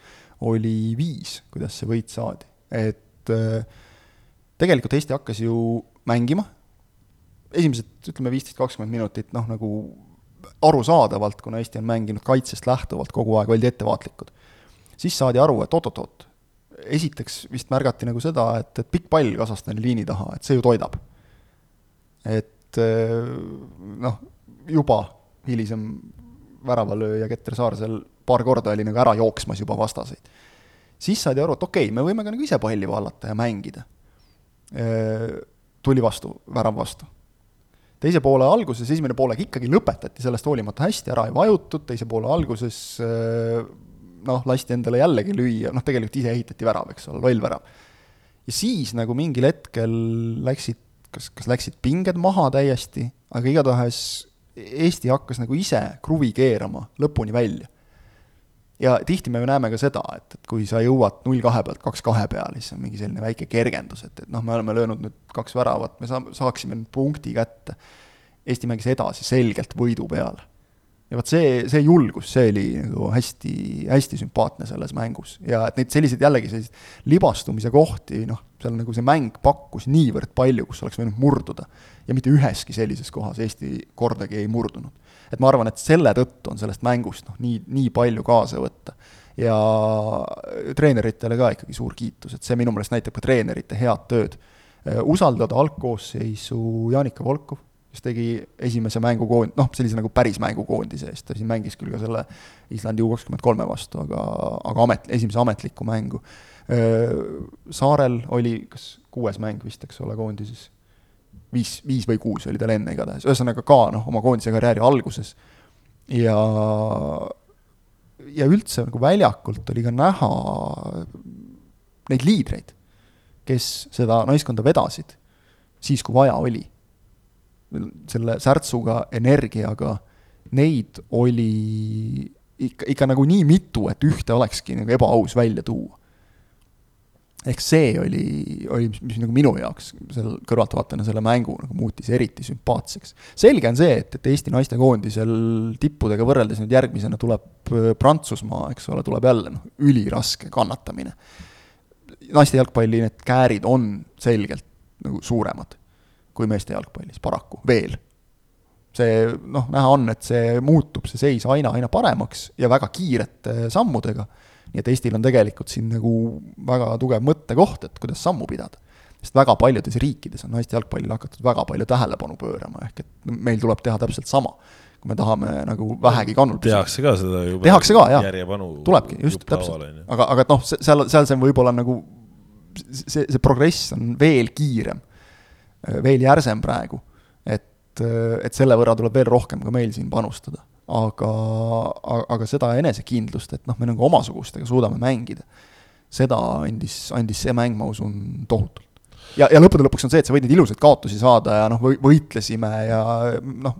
oli viis, kuidas see võit saadi. et äh, tegelikult Eesti hakkas ju mängima, esimesed, ütleme, viisteist, kakskümmend minutit, noh, nagu arusaadavalt, kuna Eesti on mänginud kaitsest lähtuvalt kogu aeg, oldi ettevaatlikud. siis saadi aru, et oot-oot-oot, esiteks vist märgati nagu seda, et, et pikk pall Kasahstani liini taha, et see ju toidab. et äh, noh, juba hilisem väravalööja Keter Saarsel paar korda oli nagu ära jooksmas juba vastaseid. siis saadi aru, et okei okay,, me võime ka nagu ise palli vallata ja mängida. tuli vastu, värav vastu. Teise poole alguses, esimene poolek ikkagi lõpetati sellest hoolimata hästi, ära ei vajutud, teise poole alguses noh, lasti endale jällegi lüüa, noh tegelikult ise ehitati värav, eks ole, loll värav. ja siis nagu mingil hetkel läksid, kas, kas läksid pinged maha täiesti, aga igatahes Eesti hakkas nagu ise kruvi keerama lõpuni välja. Ja tihti me ju näeme ka seda, et, et kui sa jõuad null kahe pealt kaks kahe peale, siis on mingi selline väike kergendus, et, et noh, me oleme löönud nüüd kaks väravat, me saa-, saaksime nüüd punkti kätte. Eesti mängis edasi selgelt võidu peale ja vot see, see julgus, see oli nagu hästi, hästi sümpaatne selles mängus ja et neid selliseid jällegi selliseid libastumise kohti, noh, seal nagu see mäng pakkus niivõrd palju, kus oleks võinud murduda. ja mitte üheski sellises kohas Eesti kordagi ei murdunud. Et ma arvan, et selle tõttu on sellest mängust noh, nii, nii palju kaasa võtta. ja treeneritele ka ikkagi suur kiitus, et see minu meelest näitab ka treenerite head tööd. usaldada algkoosseisu Janika Volkov kes tegi esimese mängukoond-, noh, sellise nagu päris mängukoondise eest, ta siin mängis küll ka selle Islandi U kakskümmend kolme vastu, aga, aga amet, esimese ametliku mängu. Saarel oli kas kuues mäng vist, eks ole, koondises. Viis, viis või kuus oli tal enne igatahes, ühesõnaga ka noh, oma koondise karjääri alguses. ja, ja üldse nagu väljakult oli ka näha neid liidreid, kes seda naiskonda vedasid siis, kui vaja oli selle särtsuga, energiaga, neid oli ikka, ikka nagu nii mitu, et ühte olekski nagu ebaaus välja tuua. Ehk see oli, oli, mis nagu minu jaoks seal kõrvaltvaatajana selle mängu nagu muutis eriti sümpaatseks. selge on see, et, et Eesti naistekoondisel tippudega võrreldes nüüd järgmisena tuleb äh, Prantsusmaa, eks ole, tuleb jälle noh, üliraske kannatamine. naiste jalgpalli need käärid on selgelt nagu suuremad kui meeste jalgpallis, paraku, veel. see noh, näha on, et see muutub, see seis aina, aina paremaks ja väga kiirete sammudega, nii et Eestil on tegelikult siin nagu väga tugev mõttekoht, et kuidas sammu pidada. sest väga paljudes riikides on naiste jalgpallile hakatud väga palju tähelepanu pöörama, ehk et meil tuleb teha täpselt sama kui me tahame nagu vähegi kannul tehakse ka seda juba tehakse ka, jaa. tulebki, just, täpselt. aga, aga et noh, seal, seal see on võib-olla nagu see, see progress on veel kiirem veel järsem praegu. et, et selle võrra tuleb veel rohkem ka meil siin panustada. Aga, aga seda enesekindlust, et noh, me nagu omasugustega suudame mängida, seda andis, andis see mäng, ma usun, tohutult ja, ja lõppude lõpuks on see, et sa võid neid ilusaid kaotusi saada ja noh, võitlesime ja noh,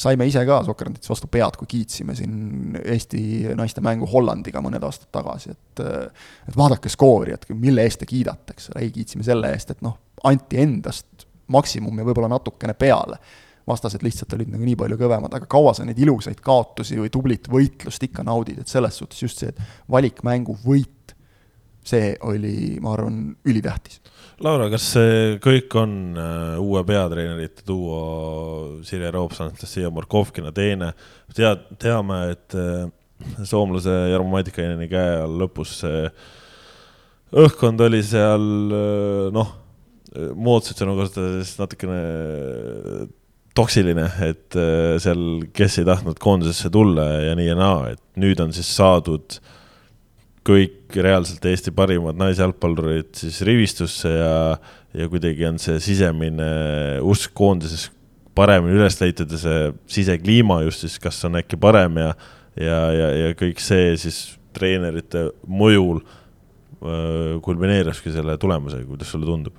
saime ise ka Sokrandites vastu pead, kui kiitsime siin Eesti naiste mängu Hollandiga mõned aastad tagasi, et et vaadake skoori, et mille eest te kiidate, eks ole, ei, kiitsime selle eest, et noh, anti endast maksimum ja võib-olla natukene peale. Vastased lihtsalt olid nagu nii palju kõvemad, aga kaua sa neid ilusaid kaotusi või tublit võitlust ikka naudid, et selles suhtes just see, valikmängu võit, see oli, ma arvan, ülitähtis. Laura, kas see kõik on uh, uue peatreenerite duo Sirje Roops, Anastasia Markovkina teene? tead, teame, et uh, soomlase Jarmo Matikaineni käe all lõpus see õhkkond oli seal uh, noh, moodsaid sõnu kasutades natukene toksiline, et seal, kes ei tahtnud koondisesse tulla ja nii ja naa, et nüüd on siis saadud kõik reaalselt Eesti parimad naisjalgpallurid siis rivistusse ja, ja kuidagi on see sisemine usk koondises paremini üles leitud ja see sisekliima just siis, kas on äkki parem ja, ja, ja, ja kõik see siis treenerite mõjul kulmineeriski selle tulemusega, kuidas sulle tundub?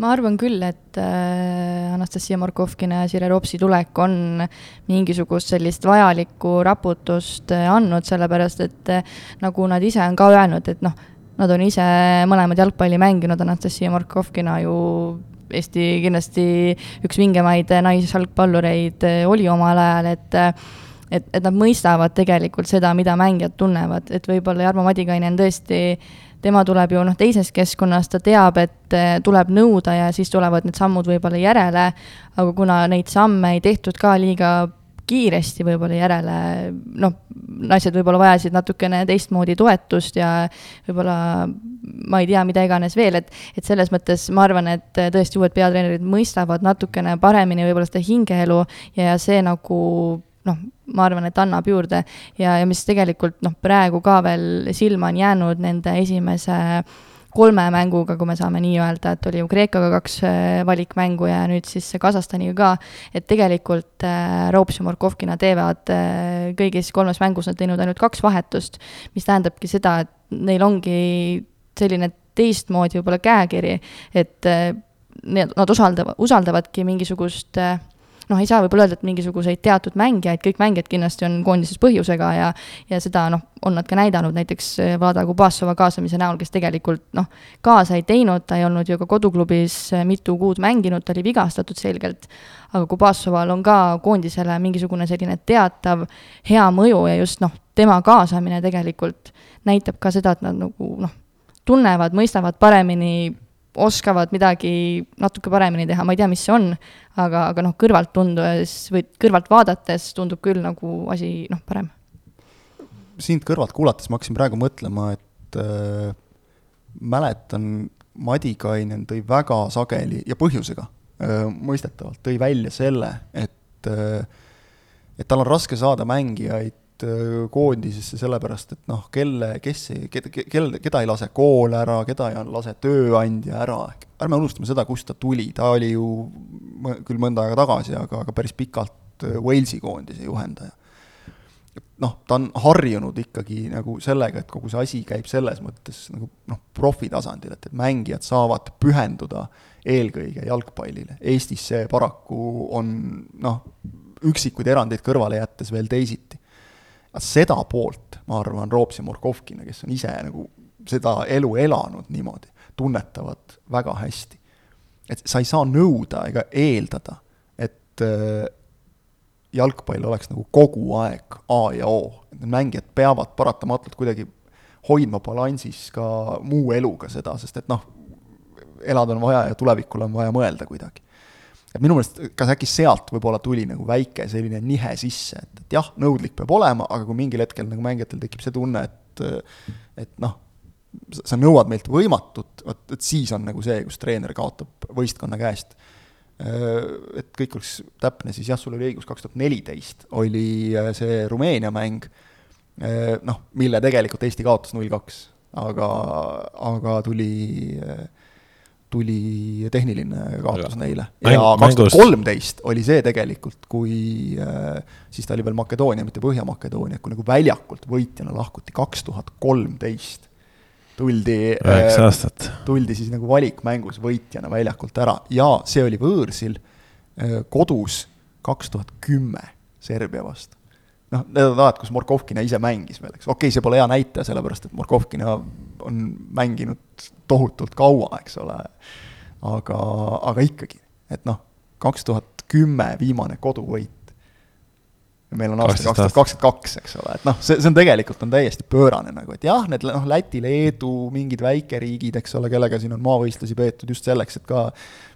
Ma arvan küll, et äh, Anastasia Markovkina ja Sire Ropsi tulek on mingisugust sellist vajalikku raputust äh, andnud, sellepärast et äh, nagu nad ise on ka öelnud, et noh, nad on ise mõlemad jalgpalli mänginud, Anastasia Markovkina ju Eesti kindlasti üks vingemaid naisjalgpallureid oli omal ajal, et et, et nad mõistavad tegelikult seda, mida mängijad tunnevad, et võib-olla Jarmo Madikainen tõesti tema tuleb ju noh, teisest keskkonnast, ta teab, et eh, tuleb nõuda ja siis tulevad need sammud võib-olla järele, aga kuna neid samme ei tehtud ka liiga kiiresti võib-olla järele, noh, naised võib-olla vajasid natukene teistmoodi toetust ja võib-olla ma ei tea, mida iganes veel, et, et selles mõttes ma arvan, et tõesti uued peatreenerid mõistavad natukene paremini võib-olla seda hingeelu ja, see nagu noh, ma arvan, et annab juurde. Ja, ja mis tegelikult noh, praegu ka veel silma on jäänud nende esimese kolme mänguga, kui me saame nii öelda, et oli ju Kreekaga kaks äh, valikmängu ja nüüd siis Kasahstaniga ka, et tegelikult äh, Roops ja Morkovkina teevad äh, kõigis kolmes mängus nad teinud ainult kaks vahetust, mis tähendabki seda, et neil ongi selline teistmoodi võib-olla käekiri, et need, nad usaldavad, usaldavadki mingisugust äh, noh, ei saa võib-olla öelda, et mingisuguseid teatud mängijaid, kõik mängijad kindlasti on koondises põhjusega ja ja seda noh, on nad ka näidanud, näiteks eh, Vlada Kubassova kaasamise näol, kes tegelikult noh, kaasa ei teinud, ta ei olnud ju ka koduklubis eh, mitu kuud mänginud, ta oli vigastatud selgelt, aga Kubassoval on ka koondisele mingisugune selline teatav hea mõju ja just noh, tema kaasamine tegelikult näitab ka seda, et nad nagu noh, tunnevad, mõistavad paremini oskavad midagi natuke paremini teha, ma ei tea, mis see on, aga, aga noh, kõrvalt tundudes või kõrvalt vaadates tundub küll nagu asi noh, parem. sind kõrvalt kuulates ma hakkasin praegu mõtlema, et äh, mäletan, Madikainen tõi väga sageli ja põhjusega äh, mõistetavalt, tõi välja selle, et äh, et tal on raske saada mängijaid Äh, koondisesse sellepärast, et noh, kelle, kes ei, kelle, keda ei lase kool ära, keda ei lase tööandja ära, ärme unustame seda, kust ta tuli, ta oli ju küll mõnda aega tagasi, aga, aga päris pikalt äh, Walesi koondise juhendaja. noh, ta on harjunud ikkagi nagu sellega, et kogu see asi käib selles mõttes nagu noh, profitasandil, et, et mängijad saavad pühenduda eelkõige jalgpallile. Eestis see paraku on noh, üksikuid erandeid kõrvale jättes veel teisiti seda poolt, ma arvan, Roops ja Murkovkina, kes on ise nagu seda elu elanud niimoodi, tunnetavad väga hästi. et sa ei saa nõuda ega eeldada, et äh, jalgpall oleks nagu kogu aeg A ja O, et need mängijad peavad paratamatult kuidagi hoidma balansis ka muu eluga seda, sest et noh, elada on vaja ja tulevikule on vaja mõelda kuidagi et minu meelest, kas äkki sealt võib-olla tuli nagu väike selline nihe sisse, et, et jah, nõudlik peab olema, aga kui mingil hetkel nagu mängijatel tekib see tunne, et et noh, sa nõuad meilt võimatut, vot, et siis on nagu see, kus treener kaotab võistkonna käest. Et kõik oleks täpne, siis jah, sul oli õigus, kaks tuhat neliteist oli see Rumeenia mäng, noh, mille tegelikult Eesti kaotas null kaks, aga, aga tuli äh, tuli tehniline kaotus neile. ja kaks tuhat kolmteist oli see tegelikult, kui äh, siis ta oli veel Makedoonia, mitte Põhja-Makedoonia, kui nagu väljakult võitjana lahkuti kaks tuhat kolmteist. tuldi, äh, tuldi siis nagu valikmängus võitjana väljakult ära ja see oli võõrsil äh, kodus kaks tuhat kümme Serbia vastu noh, need on alad, kus Morkovkina ise mängis veel, eks, okei okay,, see pole hea näitaja, sellepärast et Morkovkina on mänginud tohutult kaua, eks ole, aga, aga ikkagi, et noh, kaks tuhat kümme viimane koduvõit, meil on aasta kaks tuhat kakskümmend kaks, eks ole, et noh, see, see on tegelikult on täiesti pöörane nagu, et jah, need noh, Läti, Leedu, mingid väikeriigid, eks ole, kellega siin on maavõistlusi peetud just selleks, et ka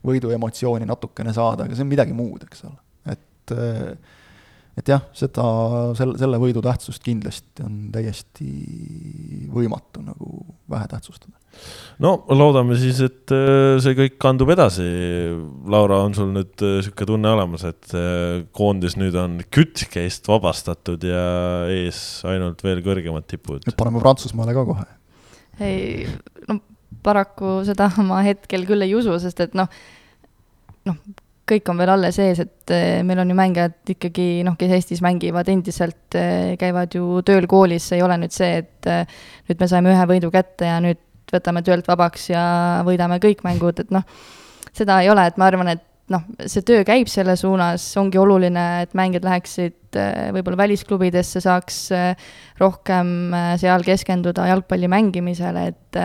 võiduemotsiooni natukene saada, aga see on midagi muud, eks ole, et äh, et jah, seda, selle, selle võidu tähtsust kindlasti on täiesti võimatu nagu vähe tähtsustada. no loodame siis, et äh, see kõik kandub edasi. Laura, on sul nüüd äh, tunne olemas, et äh, koondis nüüd on kütkeist vabastatud ja ees ainult veel kõrgemad tipud? paneme Prantsusmaale ka kohe. ei, no paraku seda ma hetkel küll ei usu, sest et noh, noh, kõik on veel alles ees, et eh, meil on ju mängijad ikkagi noh, kes Eestis mängivad endiselt, eh, käivad ju tööl koolis, ei ole nüüd see, et eh, nüüd me saime ühe võidu kätte ja nüüd võtame töölt vabaks ja võidame kõik mängud, et noh, seda ei ole, et ma arvan, et noh, see töö käib selle suunas, ongi oluline, et mängijad läheksid võib-olla välisklubidesse, saaks rohkem seal keskenduda jalgpalli mängimisele, et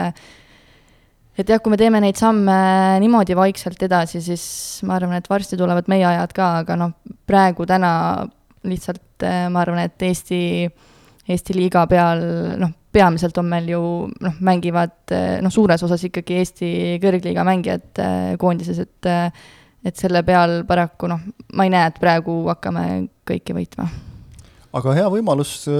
et jah, kui me teeme neid samme niimoodi vaikselt edasi, siis ma arvan, et varsti tulevad meie ajad ka, aga noh, praegu täna lihtsalt eh, ma arvan, et Eesti, Eesti liiga peal noh, peamiselt on meil ju noh, mängivad eh, noh, suures osas ikkagi Eesti kõrgliiga mängijad eh, koondises, et et selle peal paraku noh, ma ei näe, et praegu hakkame kõike võitma aga hea võimalus äh,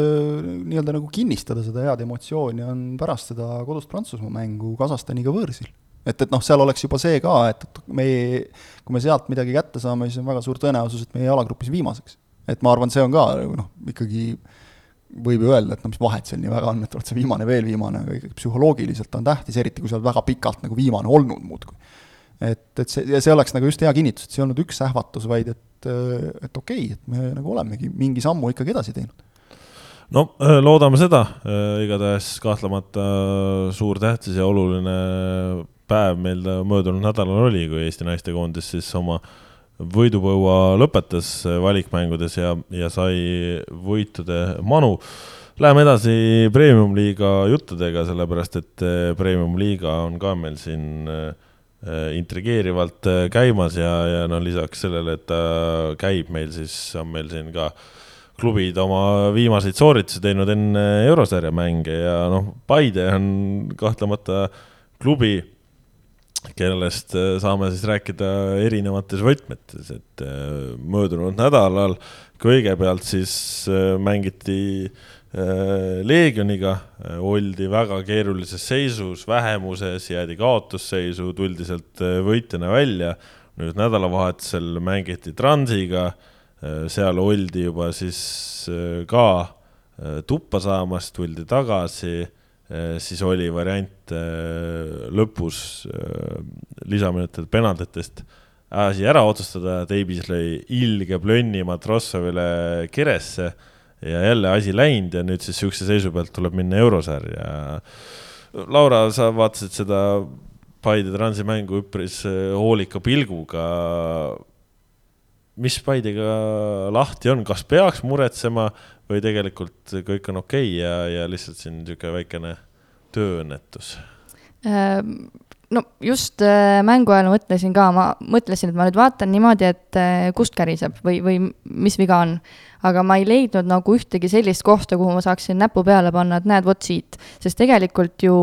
nii-öelda nagu kinnistada seda head emotsiooni on pärast seda kodust Prantsusmaa mängu Kasahstaniga võõrsil. et, et noh, seal oleks juba see ka, et, et me, kui me sealt midagi kätte saame, siis on väga suur tõenäosus, et meie jalagrupis viimaseks. et ma arvan, see on ka noh, ikkagi võib ju öelda, et no mis vahet seal nii väga on, et oled sa viimane, veel viimane, aga ikkagi psühholoogiliselt on tähtis, eriti kui sa oled väga pikalt nagu viimane olnud muudkui. Et, et see, ja see oleks nagu just hea kinnitus, et see ei olnud üks ähvatus, vaid et et, et okei okay,, et me nagu olemegi mingi sammu ikkagi edasi teinud no äh, loodame seda, äh, igatahes kahtlemata suur tähtis ja oluline päev meil möödunud nädalal oli, kui Eesti naistekoondis siis oma võidupõua lõpetas valikmängudes ja, ja sai võitude manu. Läheme edasi premium-liiga juttudega, sellepärast et äh, premium-liiga on ka meil siin äh, Äh, intrigeerivalt äh, käimas ja, ja no lisaks sellele, et ta käib meil, siis on meil siin ka klubid oma viimaseid sooritusi teinud enne eurosarja mänge ja noh, Paide on kahtlemata klubi, kellest äh, saame siis rääkida erinevates võtmetes, et möödunud nädalal kõigepealt siis mängiti äh, Äh, Leegioniga äh, oldi väga keerulises seisus, vähemuses, jäädi kaotusseisu, tuldi sealt äh, võitjana välja. nüüd nädalavahetusel mängiti Transiga, seal oldi juba siis ka tuppa saamas, tuldi tagasi, siis oli variant lõpus lisaminutitel penaltitest asi ära otsustada, Teibis lõi ilge plönni Matrossovile keresse ja jälle asi läinud ja nüüd siis sihukese seisu pealt tuleb minna eurosarja. Laura, sa vaatasid seda Paide Transi mängu üpris äh, hoolika pilguga. mis Paidega lahti on, kas peaks muretsema või tegelikult kõik on okei okay ja, ja lihtsalt siin niisugune väikene tööõnnetus? Ehm, no just äh, mängu ajal mõtlesin ka, ma mõtlesin, et ma nüüd vaatan niimoodi, et äh, kust käriseb või, või mis viga on aga ma ei leidnud nagu ühtegi sellist kohta, kuhu ma saaksin näpu peale panna, et näed, vot siit. sest tegelikult ju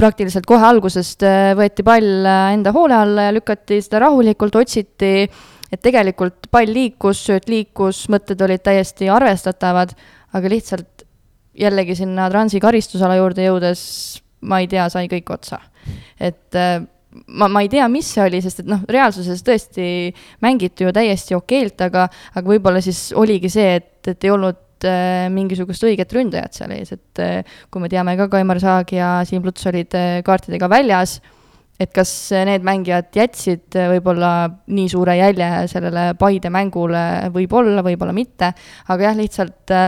praktiliselt kohe algusest äh, võeti pall äh, enda hoole alla ja lükati seda rahulikult, otsiti, et tegelikult pall liikus, sööt liikus, mõtted olid täiesti arvestatavad, aga lihtsalt jällegi sinna Transi karistusala juurde jõudes, ma ei tea, sai kõik otsa. et äh, ma, ma ei tea, mis see oli, sest et noh, reaalsuses tõesti mängiti ju täiesti okeilt, aga, aga võib-olla siis oligi see, et, et ei olnud äh, mingisugust õiget ründajat seal ees, et äh, kui me teame ka, Kaimar Saag ja Siim Luts olid äh, kaartidega väljas, et kas need mängijad jätsid äh, võib-olla nii suure jälje sellele Paide mängule, võib-olla, võib-olla mitte, aga jah, lihtsalt äh,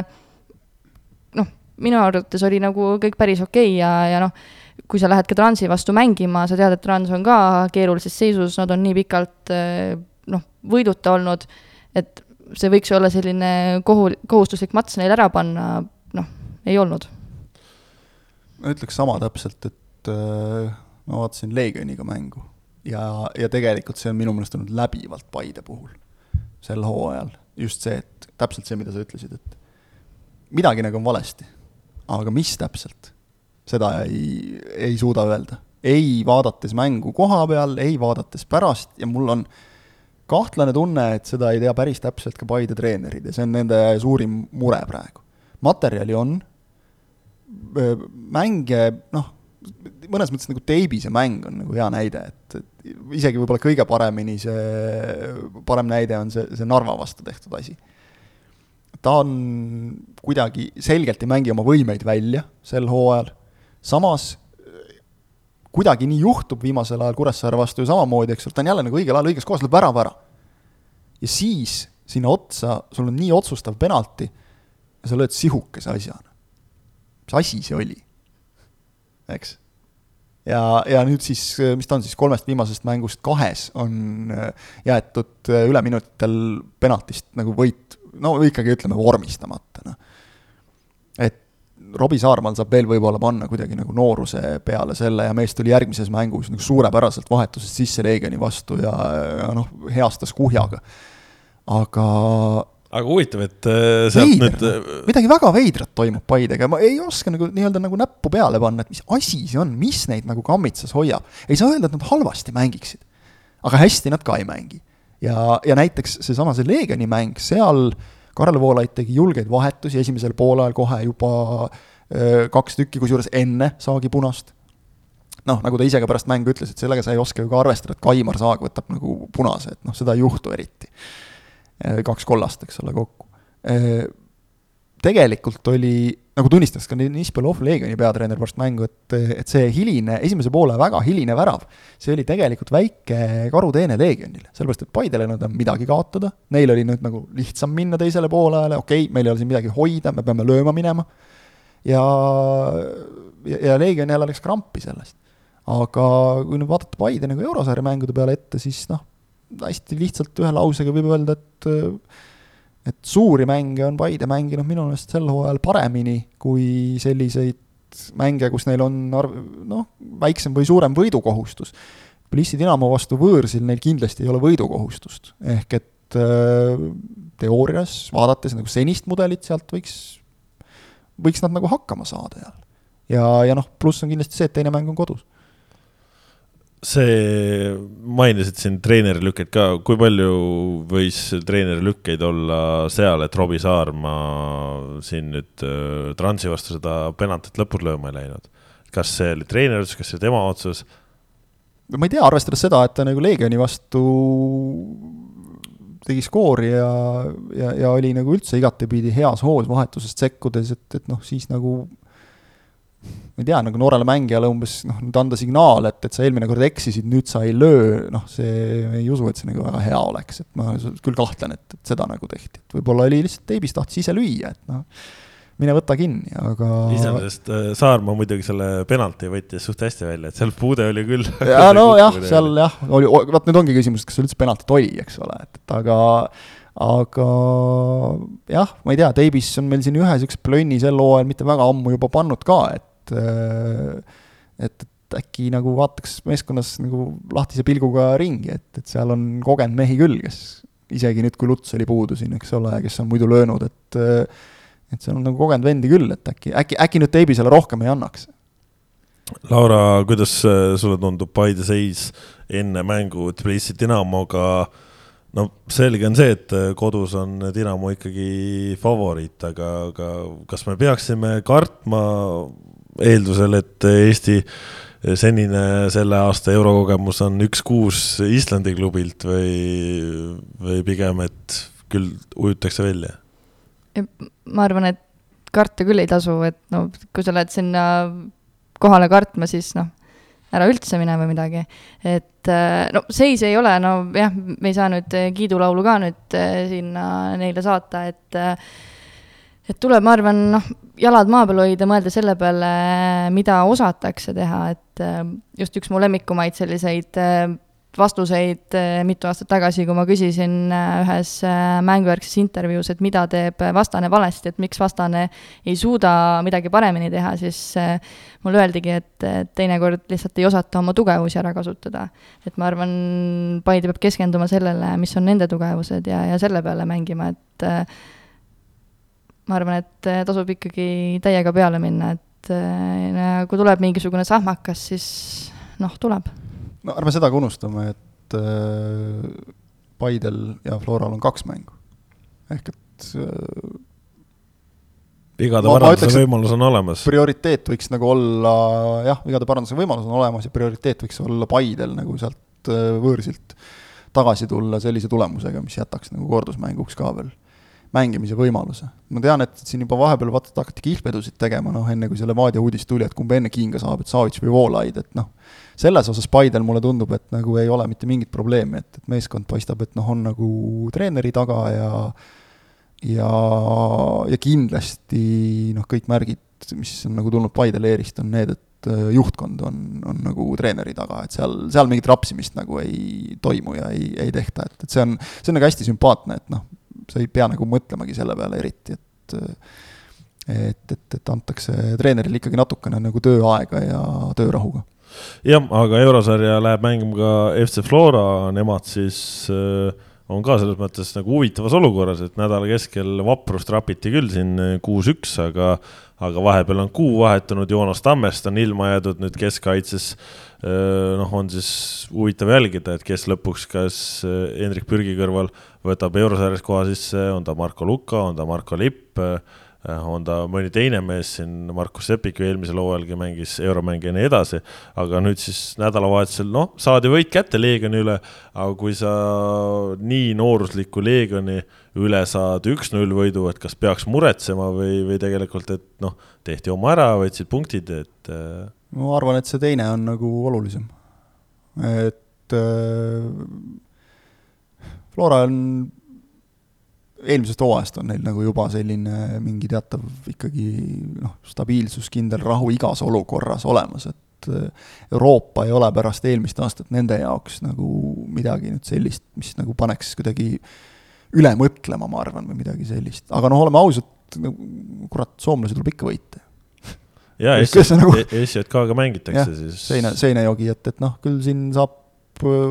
noh, minu arvates oli nagu kõik päris okei okay ja, ja noh, kui sa lähed ka Transi vastu mängima, sa tead, et Trans on ka keerulises seisus, nad on nii pikalt eh, noh, võiduta olnud, et see võiks olla selline kohu, kohustuslik mats neil ära panna, noh, ei olnud. ma ütleks sama täpselt, et äh, ma vaatasin Leegioniga mängu ja, ja tegelikult see on minu meelest olnud läbivalt Paide puhul. sel hooajal just see, et täpselt see, mida sa ütlesid, et midagi nagu on valesti. aga mis täpselt, seda ei, ei suuda öelda. ei vaadates mängu koha peal, ei vaadates pärast ja mul on kahtlane tunne, et seda ei tea päris täpselt ka Paide treenerid ja see on nende suurim mure praegu. materjali on, mänge, noh, mõnes mõttes nagu teibise mäng on nagu hea näide, et, et isegi võib-olla kõige paremini see, parem näide on see, see Narva vastu tehtud asi. ta on kuidagi, selgelt ei mängi oma võimeid välja sel hooajal, samas kuidagi nii juhtub viimasel ajal Kuressaare vastu ju samamoodi, eks ole, ta on jälle nagu õigel ajal õiges kohas, lööb värava ära. ja siis sinna otsa, sul on nii otsustav penalti ja sa lööd sihukese asjana. mis asi see oli? eks. ja, ja nüüd siis, mis ta on siis, kolmest viimasest mängust kahes on äh, jäetud äh, üleminutitel penaltist nagu võit, no ikkagi ütleme vormistamata, noh. Robbie Saarmal saab veel võib-olla panna kuidagi nagu nooruse peale selle ja mees tuli järgmises mängus nagu suurepäraselt vahetusest sisse Leegioni vastu ja, ja noh, heastas kuhjaga. aga aga huvitav, et äh, sealt Veider, nüüd äh, midagi väga veidrat toimub Paidega, ma ei oska nagu nii-öelda nagu näppu peale panna, et mis asi see on, mis neid nagu kammitsas hoiab. ei saa öelda, et nad halvasti mängiksid. aga hästi nad ka ei mängi. ja, ja näiteks seesama see Leegioni mäng, seal Karl Voolaid tegi julgeid vahetusi esimesel poolajal kohe juba öö, kaks tükki, kusjuures enne saagi punast. noh, nagu ta ise ka pärast mängu ütles, et sellega sa ei oska ju ka arvestada, et Kaimar Saag võtab nagu punase, et noh, seda ei juhtu eriti kaks kollast, eks ole, kokku. Tegelikult oli, nagu tunnistas ka Nispelov, Leegioni peatreener pärast mängu, et, et see hiline, esimese poole väga hiline värav, see oli tegelikult väike karuteene Leegionile, sellepärast et Paidel ei olnud enam midagi kaotada, neil oli nüüd nagu lihtsam minna teisele poolajale, okei okay,, meil ei ole siin midagi hoida, me peame lööma minema, ja, ja, ja Leegion jälle läks krampi sellest. aga kui nüüd vaadata Paide nagu eurosarja mängude peale ette, siis noh, hästi lihtsalt ühe lausega võib öelda, et et suuri mänge on Paide mänginud minu meelest sel hooajal paremini kui selliseid mänge, kus neil on arv-, noh, väiksem või suurem võidukohustus. Plissi Dinamo vastu võõrsil neil kindlasti ei ole võidukohustust, ehk et äh, teoorias, vaadates nagu senist mudelit, sealt võiks, võiks nad nagu hakkama saada jälle. ja, ja noh, pluss on kindlasti see, et teine mäng on kodus see, mainisid siin treenerilükkeid ka, kui palju võis treenerilükkeid olla seal, et Robbie Saarma siin nüüd äh, Transi vastu seda penaltit lõpus lööma ei läinud? kas see oli treeneri otsus, kas see oli tema otsus? ma ei tea, arvestades seda, et ta nagu Leegioni vastu tegi skoori ja, ja, ja oli nagu üldse igatepidi heas hoos vahetusest sekkudes, et, et noh, siis nagu ma ei tea, nagu noorele mängijale umbes noh, nüüd anda signaal, et, et sa eelmine kord eksisid, nüüd sa ei löö, noh, see, ei usu, et see nagu väga hea oleks, et ma küll kahtlen, et, et seda nagu tehti, et võib-olla oli lihtsalt teibis, tahtis ise lüüa, et noh, mine võta kinni, aga. iseenesest äh, Saarma muidugi selle penalti võttis suht hästi välja, et seal puude oli küll. ja nojah, seal jah, oli, vot nüüd ongi küsimus, kas üldse penaltit oli, eks ole, et, et aga aga jah, ma ei tea, Teibis on meil siin ühe niisuguse plönni sel hooajal mitte väga ammu juba pannud ka, et et, et, et äkki nagu vaataks meeskonnas nagu lahtise pilguga ringi, et, et seal on kogenud mehi küll, kes isegi nüüd, kui Luts oli puudu siin, eks ole, kes on muidu löönud, et et seal on nagu kogenud vendi küll, et äkki, äkki, äkki nüüd Teibisele rohkem ei annaks. Laura, kuidas sulle tundub Paide seis enne mängu Tbilisi Dinamoga? no selge on see, et kodus on Dinamo ikkagi favoriit, aga, aga kas me peaksime kartma eeldusel, et Eesti senine selle aasta eurokogemus on üks-kuus Islandi klubilt või, või pigem, et küll ujutakse välja? ma arvan, et karta küll ei tasu, et no kui sa lähed sinna kohale kartma, siis noh, ära üldse mine või midagi. et no seis ei ole, no jah, me ei saa nüüd kiidulaulu ka nüüd sinna neile saata, et et tuleb, ma arvan, noh, jalad maa peal hoida, mõelda selle peale, mida osatakse teha, et äh, just üks mu lemmikumaid selliseid äh, vastuseid äh, mitu aastat tagasi, kui ma küsisin ühes mängujärgses intervjuus, et mida teeb vastane valesti, et miks vastane ei suuda midagi paremini teha, siis mulle öeldigi, et teinekord lihtsalt ei osata oma tugevusi ära kasutada. et ma arvan, Paide peab keskenduma sellele, mis on nende tugevused ja, ja selle peale mängima, et ma arvan, et tasub ikkagi täiega peale minna, et kui tuleb mingisugune sahmakas, siis noh, tuleb no ärme seda ka unustame, et äh, Paidel ja Floral on kaks mängu. ehk et vigade paranduse võimalus on olemas. prioriteet võiks nagu olla, jah, vigade paranduse võimalus on olemas ja prioriteet võiks olla Paidel nagu sealt äh, võõrsilt tagasi tulla sellise tulemusega, mis jätaks nagu kordusmänguks ka veel mängimise võimaluse. ma tean, et siin juba vahepeal vaata, et hakati kihlvedusid tegema, noh enne kui see Levadia uudis tuli, et kumb enne kinga saab, et Savits või Voolaid, et noh, selles osas Paidel mulle tundub, et nagu ei ole mitte mingit probleemi, et, et meeskond paistab, et noh, on nagu treeneri taga ja ja, ja kindlasti noh, kõik märgid, mis on nagu tulnud Paide leerist, on need, et äh, juhtkond on, on nagu treeneri taga, et seal, seal mingit rapsimist nagu ei toimu ja ei, ei tehta, et, et see on, see on nagu hästi sümpaatne, et noh, sa ei pea nagu mõtlemagi selle peale eriti, et et, et, et antakse treenerile ikkagi natukene nagu tööaega ja töörahuga. jah, aga eurosarja läheb mängima ka FC Flora, nemad siis äh, on ka selles mõttes nagu huvitavas olukorras, et nädala keskel vaprust rapiti küll siin kuus-üks, aga aga vahepeal on kuu vahetunud, Joonas Tammest on ilma jäädud nüüd keskkaitses noh, on siis huvitav jälgida, et kes lõpuks, kas Hendrik Pürgi kõrval võtab eurosarjas koha sisse, on ta Marko Luka, on ta Marko Lipp, on ta mõni teine mees siin, Markus Sepik ju eelmisel hooajalgi mängis euromänge ja nii edasi, aga nüüd siis nädalavahetusel, noh, saadi võit kätte Leegioni üle, aga kui sa nii noorusliku Leegioni üle saad üks-null võidu, et kas peaks muretsema või, või tegelikult, et noh, tehti oma ära, võtsid punktid, et ma arvan, et see teine on nagu olulisem. et äh, Flora on, eelmisest hooajast on neil nagu juba selline mingi teatav ikkagi noh, stabiilsus, kindel rahu igas olukorras olemas, et äh, Euroopa ei ole pärast eelmist aastat nende jaoks nagu midagi nüüd sellist, mis nagu paneks kuidagi üle mõtlema, ma arvan, või midagi sellist, aga noh, oleme ausad, nagu kurat, soomlasi tuleb ikka võita ja SJK-ga nagu, e-, mängitakse jah, siis. seina, seinajogi, et, et noh, küll siin saab äh,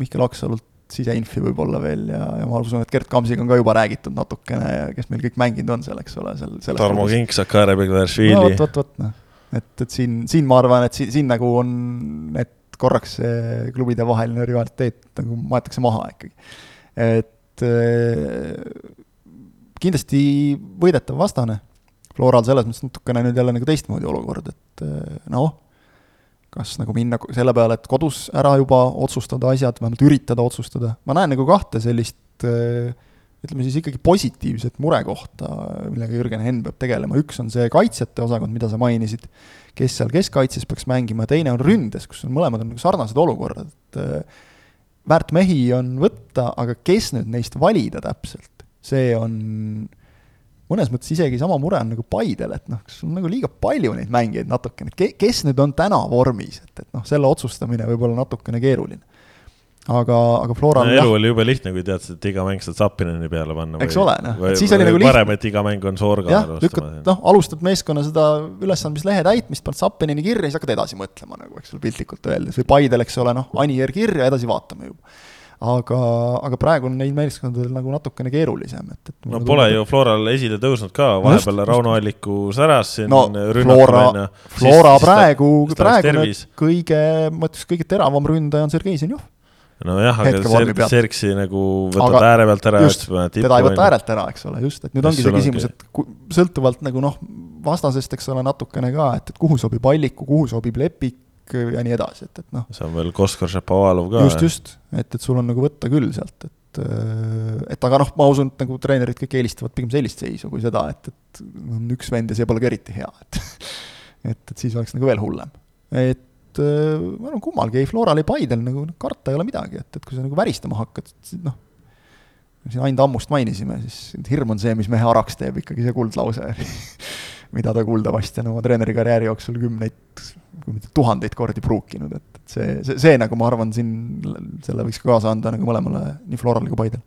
Mihkel Aksalult siseinfi võib-olla veel ja, ja ma usun, et Gerd Kamsiga on ka juba räägitud natukene ja kes meil kõik mänginud on seal, eks ole, seal. Tarmo Kink, Sakare Begleršvili. no vot, vot, vot, noh. et, et siin, siin ma arvan, et siin, siin nagu on, et korraks see klubide vaheline rivaliteet nagu maetakse maha ikkagi. et äh, kindlasti võidetav vastane Floral selles mõttes natukene nüüd jälle nagu teistmoodi olukord, et eh, noh, kas nagu minna selle peale, et kodus ära juba otsustada asjad, vähemalt üritada otsustada, ma näen nagu kahte sellist eh, ütleme siis ikkagi positiivset murekohta, millega Jürgen Henn peab tegelema, üks on see kaitsjate osakond, mida sa mainisid, kes seal keskkaitses peaks mängima, teine on ründes, kus on mõlemad on nagu sarnased olukorrad, et eh, väärt mehi on võtta, aga kes nüüd neist valida täpselt, see on mõnes mõttes isegi sama mure on nagu Paidel, et noh, kas on nagu liiga palju neid mängijaid natukene, et ke-, kes nüüd on täna vormis, et, et noh, selle otsustamine võib olla natukene keeruline. aga, aga Floral no, elu oli jube lihtne, kui teadsid, et iga mäng saad Zappineni peale panna. eks ole, noh, et siis oli nagu lihtne. parem, et iga mäng on Soorga. jah, lükkad, noh, alustad meeskonna seda ülesandmislehe täitmist, paned Zappineni kirja, siis hakkad edasi mõtlema nagu, eks ole, piltlikult öeldes, või Paidel, eks ole, noh, Anier kirja, edasi vaatame juba aga, aga praegu on neil meeskondadel nagu natukene keerulisem, et, et no pole ju Floral esile tõusnud ka, vahepeal Rauno Alliku säras siin no, Flora, Flora siis, praegu, praegune kõige, ma ütleks, kõige teravam ründaja on Sergei Zenjov. Nojah, aga Serg, Sergsi nagu võtad aga ääre pealt ära. just, teda ei võta äärelt ära, eks ole, just, et nüüd ongi see küsimus, et sõltuvalt nagu noh, vastasest, eks ole, natukene ka, et, et kuhu sobib Alliku, kuhu sobib Lepik, ja nii edasi, et, et noh. see on veel Koskor Šapovalov ka. just, just, et, et sul on nagu võtta küll sealt, et, et aga noh, ma usun, et nagu treenerid kõik eelistavad pigem sellist seisu kui seda, et, et on üks vend ja see pole ka eriti hea, et et, et siis oleks nagu veel hullem. et ma arvan, kummalgi, ei Floral, ei Paidel nagu karta ei ole midagi, et, et kui sa nagu väristama hakkad, noh, siin Ain Tammust mainisime, siis hirm on see, mis mehe araks teeb, ikkagi see kuldlause mida ta kuuldavasti on oma treenerikarjääri jooksul kümneid, kui mitte tuhandeid kordi pruukinud, et, et see, see, see nagu ma arvan, siin selle võiks ka kaasa anda nagu mõlemale, nii Florale kui Paidele.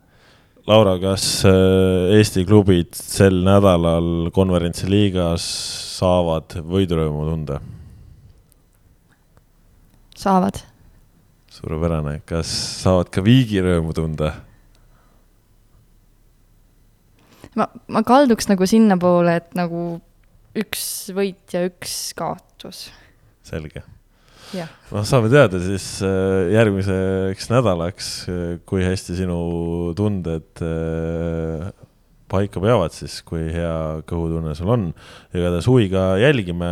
Laura, kas äh, Eesti klubid sel nädalal konverentsi liigas saavad võidurõõmu tunda? saavad. suurepärane, kas saavad ka viigirõõmu tunda? ma, ma kalduks nagu sinnapoole, et nagu üks võit ja üks kaotus. selge. noh, saame teada siis äh, järgmiseks nädalaks, äh, kui hästi sinu tunded äh, paika peavad siis, kui hea kõhutunne sul on. igatahes huviga jälgime,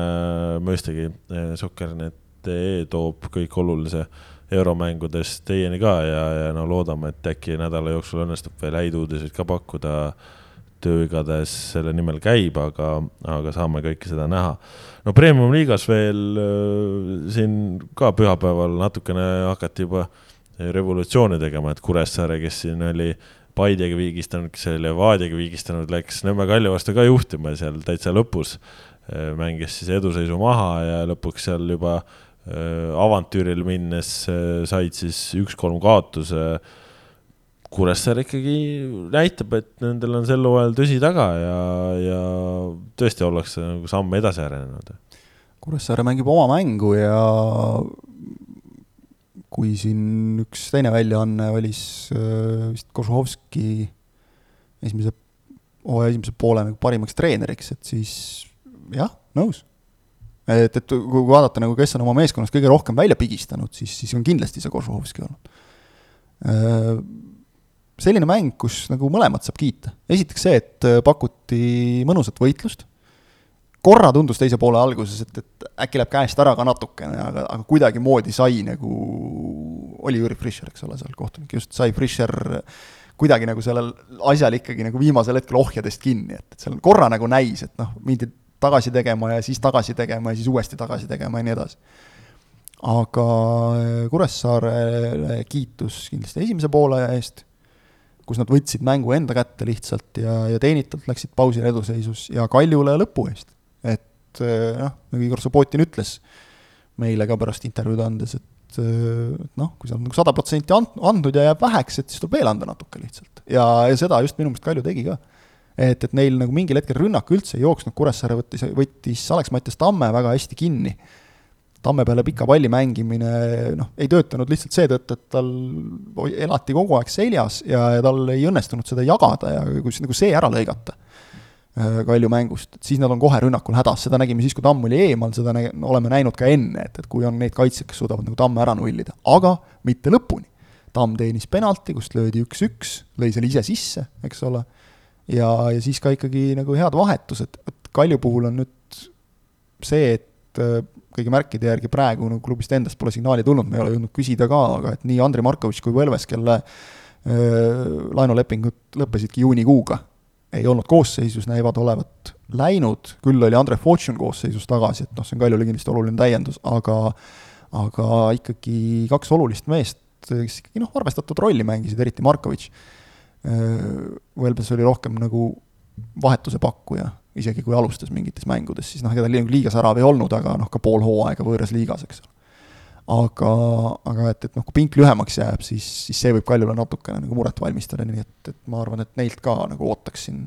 mõistagi, Soccer.net.ee toob kõik olulise euromängudest teieni ka ja, ja no loodame, et äkki nädala jooksul õnnestub veel häid uudiseid ka pakkuda töö igatahes selle nimel käib, aga, aga saame kõike seda näha. no Premium-liigas veel äh, siin ka pühapäeval natukene hakati juba revolutsiooni tegema, et Kuressaare, kes siin oli Paidega vigistanud, kes oli Levadiaga vigistanud, läks Nõmme Kalju vastu ka juhtima seal täitsa lõpus. Äh, mängis siis eduseisu maha ja lõpuks seal juba äh, avantüüril minnes said siis üks-kolm kaotuse Kuressaare ikkagi näitab, et nendel on sel hooajal tõsi taga ja, ja tõesti ollakse nagu samm edasi arenenud. Kuressaare mängib oma mängu ja kui siin üks teine väljaanne valis äh, vist Kožuhovski esimese, hooaja esimese poole nagu parimaks treeneriks, et siis jah, nõus. et, et kui vaadata nagu, kes on oma meeskonnast kõige rohkem välja pigistanud, siis, siis on kindlasti see Kožuhovski olnud äh, selline mäng, kus nagu mõlemat saab kiita. esiteks see, et äh, pakuti mõnusat võitlust, korra tundus teise poole alguses, et, et äkki läheb käest ära ka natukene, aga, aga kuidagimoodi sai nagu, oli Jüri Fischer, eks ole, seal kohtunik, just sai Fischer kuidagi nagu sellel asjal ikkagi nagu viimasel hetkel ohjadest kinni, et, et seal korra nagu näis, et noh, mindi tagasi tegema ja siis tagasi tegema ja siis uuesti tagasi tegema ja nii edasi. aga Kuressaarele kiitus kindlasti esimese poole eest kus nad võtsid mängu enda kätte lihtsalt ja, ja teenitult läksid pausile eduseisus ja Kaljule lõpu eest. et eh, noh, nagu Igor Subbotin ütles meile ka pärast intervjuud andes, eh, et noh, kui sa oled nagu sada protsenti andnud ja jääb väheks, et siis tuleb veel anda natuke lihtsalt. ja, ja seda just minu meelest Kalju tegi ka. et, et neil nagu mingil hetkel rünnak üldse ei jooksnud, Kuressaare võttis, võttis Alex-Mattias Tamme väga hästi kinni Tamme peale pika palli mängimine noh, ei töötanud lihtsalt seetõttu, et tal elati kogu aeg seljas ja, ja tal ei õnnestunud seda jagada ja kui nagu see ära lõigata äh, Kalju mängust, et siis nad on kohe rünnakul hädas, seda nägime siis, kui Tamm oli eemal, seda näge, oleme näinud ka enne, et, et kui on neid kaitsjaid, kes suudavad nagu Tamme ära nullida, aga mitte lõpuni. Tamm teenis penalti, kust löödi üks-üks, lõi selle ise sisse, eks ole, ja, ja siis ka ikkagi nagu head vahetused, et Kalju puhul on nüüd see, et äh, kõigi märkide järgi praegu nagu klubist endast pole signaali tulnud, me ei ole jõudnud küsida ka, aga et nii Andrei Markovitš kui Võlves, kelle laenulepingud lõppesidki juunikuuga, ei olnud koosseisus, näivad olevat läinud, küll oli Andre Fortune koosseisus tagasi, et noh, see on Kaljule kindlasti oluline täiendus, aga aga ikkagi kaks olulist meest, kes ikkagi noh, arvestatud rolli mängisid, eriti Markovitš. Võlves oli rohkem nagu vahetuse pakkuja isegi kui alustas mingites mängudes, siis noh, ega tal nagu liiga särav ei olnud, aga noh, ka pool hooaega võõras liigas, eks ole. aga, aga et, et noh, kui pink lühemaks jääb, siis, siis see võib Kaljule natukene nagu muret valmistada, nii et, et ma arvan, et neilt ka nagu ootaksin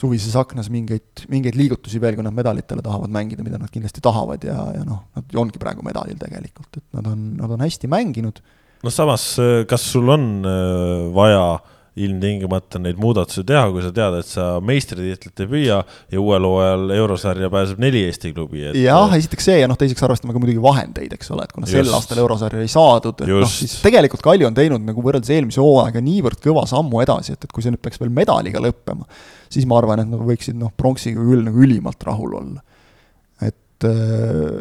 suvises aknas mingeid, mingeid liigutusi veel, kui nad medalitele tahavad mängida, mida nad kindlasti tahavad ja, ja noh, nad ongi praegu medalil tegelikult, et nad on, nad on hästi mänginud. noh, samas, kas sul on äh, vaja äh, ilmtingimata neid muudatusi teha, kui sa tead, et sa meistritiitlit ei püüa ja uuel hooajal eurosarja pääseb neli Eesti klubi et.... jah, esiteks see ja noh, teiseks arvestame ka muidugi vahendeid, eks ole, et kuna just. sel aastal eurosarja ei saadud, et noh, siis tegelikult Kalju on teinud nagu võrreldes eelmise hooaega niivõrd kõva sammu edasi, et, et kui see nüüd peaks veel medaliga lõppema, siis ma arvan, et nad võiksid noh, pronksiga küll nagu ülimalt rahul olla. et,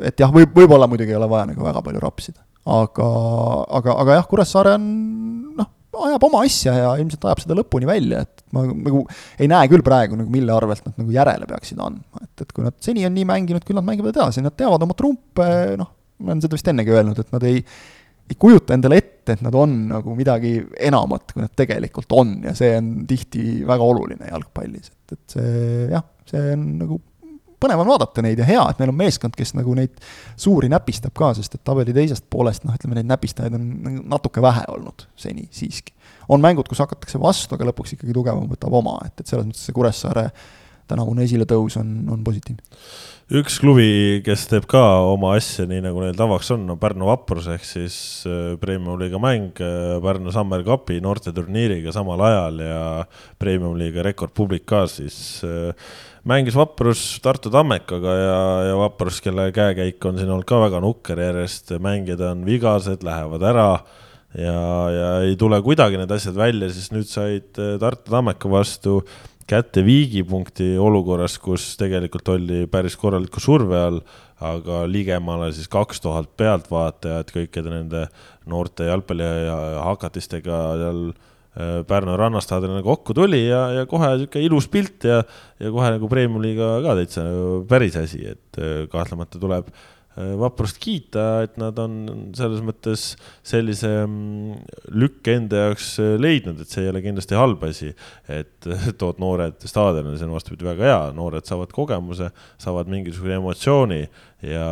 et jah, võib, võib-olla muidugi ei ole vaja nagu väga palju rapsida, aga, aga, aga jah, Kuressaare on noh ajab oma asja ja ilmselt ajab seda lõpuni välja, et ma nagu ei näe küll praegu nagu, mille arvelt nad nagu järele peaksid andma, et, et kui nad seni on nii mänginud, küll nad mängivad edasi, nad teavad oma trumpe, noh, ma olen seda vist ennegi öelnud, et nad ei, ei kujuta endale ette, et nad on nagu midagi enamat, kui nad tegelikult on ja see on tihti väga oluline jalgpallis, et, et see jah, see on nagu põnev on vaadata neid ja hea, et meil on meeskond, kes nagu neid suuri näpistab ka, sest et tabeli teisest poolest noh, ütleme neid näpistajaid on natuke vähe olnud seni siiski. on mängud, kus hakatakse vastu, aga lõpuks ikkagi tugevam võtab oma, et, et selles mõttes see Kuressaare tänavune esiletõus on, on positiivne. Üks klubi, kes teeb ka oma asja nii, nagu neil tavaks on, on Pärnu Vaprus ehk siis äh, Premium-liiga mäng äh, Pärnu Summer Cupi noorteturniiriga samal ajal ja Premium-liiga rekordpublik ka siis äh, mängis Vaprus Tartu Tammekaga ja, ja Vaprus, kelle käekäik on siin olnud ka väga nukker järjest, mängijad on vigased, lähevad ära ja, ja ei tule kuidagi need asjad välja, siis nüüd said Tartu Tammeka vastu kätte viigipunkti olukorras, kus tegelikult oli päris korraliku surve all, aga ligemale siis kaks tuhat pealtvaatajat kõikide nende noorte jalgpalli ja hakatistega seal äh, Pärnu rannastaadionil kokku tuli ja, ja kohe niisugune ilus pilt ja, ja kohe nagu Premium-liiga ka täitsa nagu päris asi, et äh, kahtlemata tuleb Äh, vaprust kiita, et nad on selles mõttes sellise mm, lükke enda jaoks äh, leidnud, et see ei ole kindlasti halb asi. et tood noored staadionile, see on vastupidi väga hea, noored saavad kogemuse, saavad mingisuguse emotsiooni ja,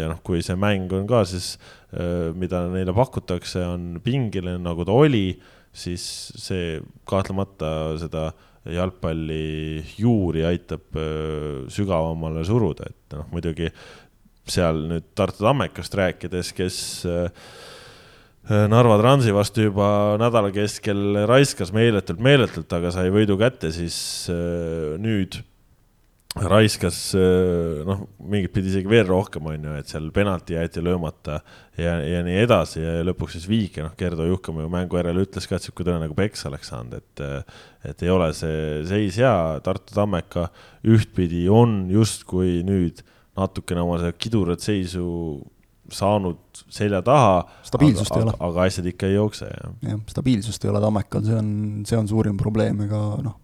ja noh, kui see mäng on ka siis, äh, mida neile pakutakse, on pingeline, nagu ta oli, siis see kahtlemata seda jalgpalli juuri aitab sügavamale suruda, et noh, muidugi seal nüüd Tartu Tammekast rääkides, kes äh, Narva Transi vastu juba nädala keskel raiskas meeletult, meeletult, aga sai võidu kätte, siis äh, nüüd raiskas äh, noh, mingit pidi isegi veel rohkem, on ju, et seal penalti jäeti löömata ja, ja nii edasi ja lõpuks siis viike, noh, Gerdo Juhkam ju mängu järel ütles ka, et sihuke tõne nagu peksa oleks saanud, et et ei ole see seis hea, Tartu Tammeka ühtpidi on justkui nüüd natukene oma seda kidurat seisu saanud selja taha. stabiilsust aga, ei ole. aga asjad ikka ei jookse, jah. jah, stabiilsust ei ole Tammekal, see on, see on suurim probleem, ega noh,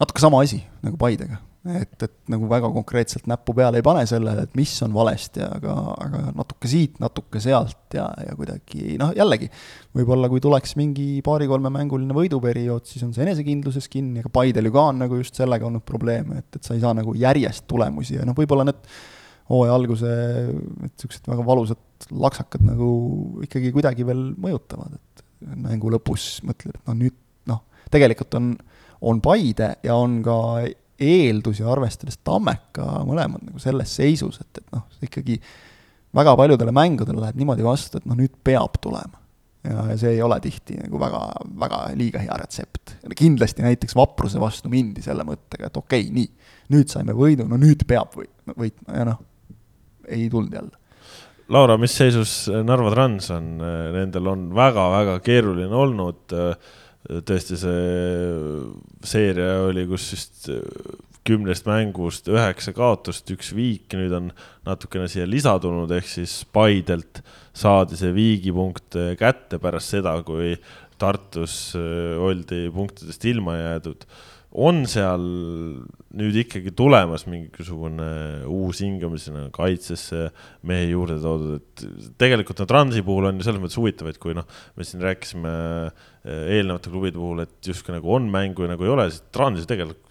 natuke sama asi nagu Paidega et, et nagu väga konkreetselt näppu peale ei pane sellele, et mis on valesti, aga, aga natuke siit, natuke sealt ja, ja kuidagi noh, jällegi, võib-olla kui tuleks mingi paari-kolmemänguline võiduperiood, siis on see enesekindluses kinni, aga Paidel ju ka on nagu just sellega olnud probleeme, et, et sa ei saa nagu järjest tulemusi ja noh, võib-olla need hooaja alguse niisugused väga valusad laksakad nagu ikkagi kuidagi veel mõjutavad, et mängu lõpus mõtled, et noh, nüüd noh, tegelikult on, on Paide ja on ka eeldusi arvestades Tammeka mõlemad nagu selles seisus, et, et noh, ikkagi väga paljudele mängudele läheb niimoodi vastu, et noh, nüüd peab tulema. ja, ja see ei ole tihti nagu väga, väga liiga hea retsept. kindlasti näiteks Vapruse vastu mindi selle mõttega, et okei okay,, nii, nüüd saime võidu, no nüüd peab või, võitma ja noh, ei tulnud jälle. Laura, mis seisus Narva Trans on, nendel on väga-väga keeruline olnud äh, tõesti see seeria oli, kus vist kümnest mängust üheksa kaotust, üks viik, nüüd on natukene siia lisa tulnud, ehk siis Paidelt saadi see viigipunkt kätte pärast seda, kui Tartus oldi punktidest ilma jäädud. On seal nüüd ikkagi tulemas mingisugune uus hingamisena kaitsesse mehe juurde toodud, et tegelikult no Transi puhul on ju selles mõttes huvitav, et kui noh, me siin rääkisime eh, eelnevate klubide puhul, et justkui nagu on mängu ja nagu ei ole, siis Transis tegelikult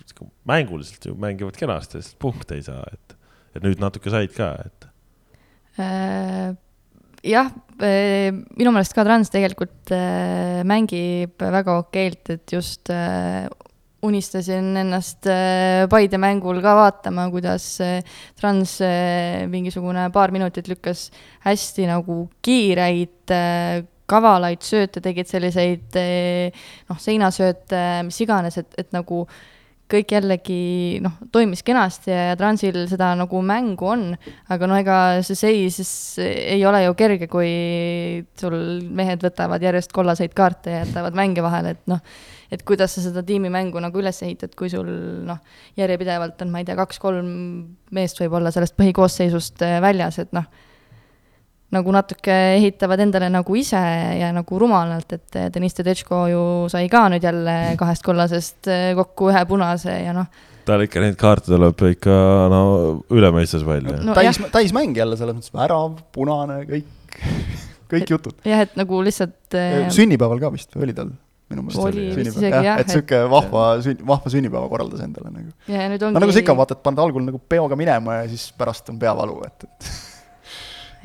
mänguliselt ju mängivad kenasti, sest punkte ei saa, et, et nüüd natuke said ka, et. Äh jah, äh, minu meelest ka Trans tegelikult äh, mängib väga okeilt, et just unistasin ennast äh, Paide mängul ka vaatama, kuidas äh, Trans äh, mingisugune paar minutit lükkas hästi nagu kiireid, kavalaid sööte, tegid selliseid noh, seinasööte, mis iganes, et, et nagu kõik jällegi noh, toimis kenasti ja, ja Transil seda nagu mängu on, aga no ega see seis ei ole ju kerge, kui sul mehed võtavad järjest kollaseid kaarte ja jätavad mänge vahele, et noh et kuidas sa seda tiimimängu nagu üles ehitad, kui sul noh, järjepidevalt on, ma ei tea, kaks-kolm meest võib-olla sellest põhikoosseisust äh, väljas, et noh, nagu natuke ehitavad endale nagu ise ja nagu rumalalt, et äh, Deniss Tedesco ju sai ka nüüd jälle kahest kollasest äh, kokku ühe punase ja noh tal ikka neid kaarte tuleb ikka no üle mõistes välja no,. täis, täismäng jälle selles mõttes, värav, punane, kõik, kõik jutud. jah, et nagu lihtsalt. sünnipäeval ka vist või oli tal? Minu Oli meelest. vist Sünnipäev, isegi jah, et sihuke vahva sünn-, vahva sünnipäeva korraldas endale nagu. ja nüüd no ongi nagu sa ikka vaatad, paned algul nagu peoga minema ja siis pärast on peavalu, et, et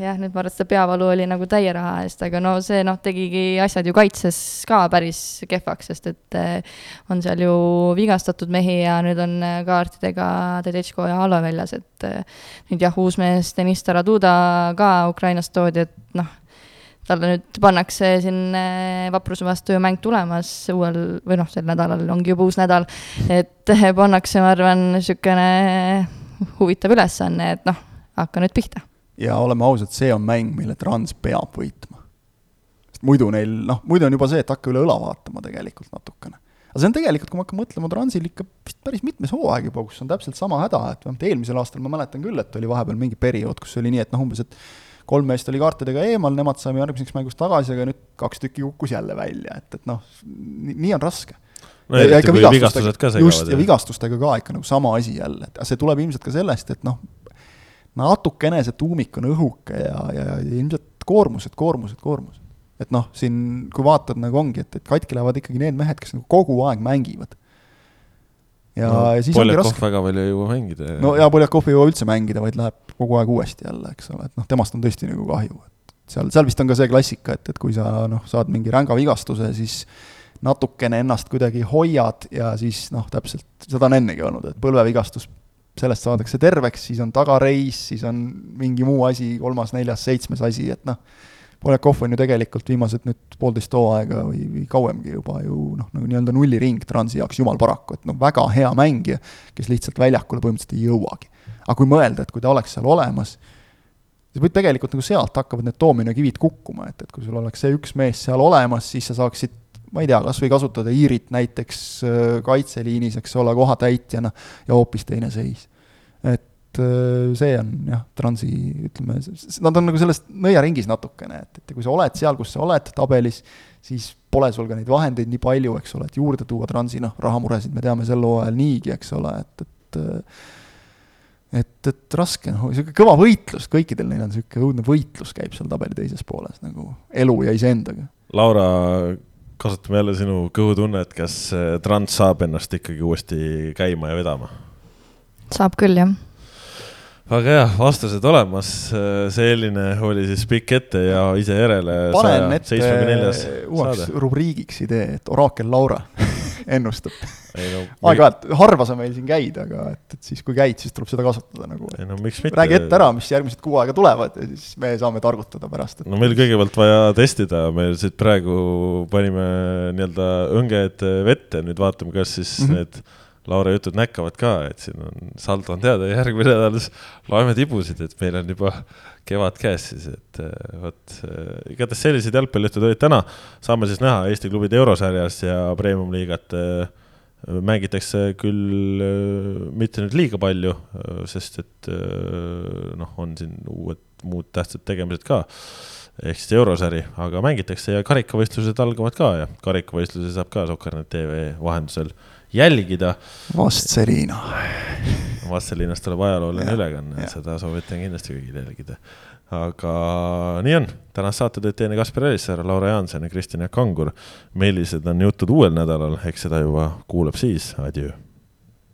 jah, nüüd ma arvan, et seda peavalu oli nagu täie raha eest, aga no see noh, tegigi asjad ju kaitses ka päris kehvaks, sest et eh, on seal ju vigastatud mehi ja nüüd on eh, kaartidega Tedesco ja Alo väljas, et eh, nüüd jah, uus mees Deniss Taraduda ka Ukrainast toodi, et noh, talle nüüd pannakse siin eh, vapruse vastu ju mäng tulemas uuel või noh, sel nädalal ongi juba uus nädal, et eh, pannakse, ma arvan, niisugune huvitav ülesanne, et noh, hakka nüüd pihta ja oleme ausad, see on mäng, mille Trans peab võitma. sest muidu neil, noh, muidu on juba see, et hakka üle õla vaatama tegelikult natukene. aga see on tegelikult, kui ma hakkan mõtlema, Transil ikka vist päris mitmes hooaeg juba, kus on täpselt sama häda, et vähemalt eelmisel aastal ma mäletan küll, et oli vahepeal mingi periood, kus oli nii, et noh, umbes, et kolm meest oli kaartidega eemal, nemad saime järgmiseks mängus tagasi, aga nüüd kaks tükki kukkus jälle välja, et, et noh, nii on raske no eriti kui vigastused ka segavad. just, ja vigastustega ka ikka nagu sama asi jälle, et see tuleb ilmselt ka sellest, et noh, natukene see tuumik on õhuke ja, ja, ja ilmselt koormused, koormused, koormused. et noh, siin kui vaatad nagu ongi, et, et katki lähevad ikkagi need mehed, kes nagu kogu aeg mängivad. Ja no,, siis ongi raske. väga palju ei jõua mängida. no ja Poljakov ei jõua üldse mängida, vaid läheb kogu aeg uuesti jälle, eks ole, et noh, temast on tõesti nagu kahju, et seal, seal vist on ka see klassika, et, et kui sa noh, saad mingi ränga vigastuse, siis natukene ennast kuidagi hoiad ja siis noh, täpselt, seda on ennegi olnud, et põlvevigastus sellest saadakse terveks, siis on tagareis, siis on mingi muu asi, kolmas, neljas, seitsmes asi, et noh, Poljakov on ju tegelikult viimased nüüd poolteist hooaega või, või kauemgi juba ju noh, nagu nii-öelda nulliring Transi jaoks, jumal paraku, et noh, väga hea mängija, kes lihtsalt väljakule põhimõtteliselt ei jõuagi. aga kui mõelda, et kui ta oleks seal olemas, siis võib tegelikult nagu sealt hakkavad need doominokivid kukkuma, et, et kui sul oleks see üks mees seal olemas, siis sa saaksid ma ei tea, kas või kasutada Iirit näiteks äh, kaitseliinis, eks ole, kohatäitjana ja hoopis teine seis. et äh, see on jah, Transi, ütleme, nad on nagu selles nõiaringis natukene, et, et kui sa oled seal, kus sa oled tabelis, siis pole sul ka neid vahendeid nii palju, eks ole, et juurde tuua Transi, noh, rahamuresid me teame sel hooajal niigi, eks ole, et, et et, et raske, noh, niisugune kõva võitlus, kõikidel neil on niisugune õudne võitlus käib seal tabeli teises pooles nagu elu ja iseendaga. Laura, kasutame jälle sinu kõhutunnet, kas Trans saab ennast ikkagi uuesti käima ja vedama? saab küll, jah väga hea, vastused olemas, selline oli siis pikk ette ja ise järele. panen ette uueks rubriigiks idee, et oraakel Laura ennustab. No, aeg-ajalt, harva sa meil siin käid, aga et, et siis kui käid, siis tuleb seda kasutada nagu. No, räägi ette ära, mis järgmised kuu aega tulevad ja siis me saame targutada pärast et.... no meil kõigepealt vaja testida, me siit praegu panime nii-öelda õnged vette, nüüd vaatame, kas siis mm -hmm. need Laura jutud näkkavad ka, et siin on, saldo on teada, järgmine nädal loeme tibusid, et meil on juba kevad käes siis, et vot igatahes sellised jalgpallijutud olid täna. saame siis näha Eesti klubide eurosarjas ja premium-liigat mängitakse küll mitte nüüd liiga palju, sest et noh, on siin uued muud tähtsad tegemised ka. Ehk siis eurosari, aga mängitakse ja karikavõistlused algavad ka ja karikavõistlusi saab ka Soker.net tv vahendusel jälgida. Vastseliina. Vastselinast tuleb ajalooline ülekanne, seda soovitan kindlasti kõigil jälgida. aga nii on, tänast saate teid teine Kaspar Elissaar, Laura Jaanson ja Kristjan Jaak Kangur. millised on jutud uuel nädalal, eks seda juba kuulab siis, adjöö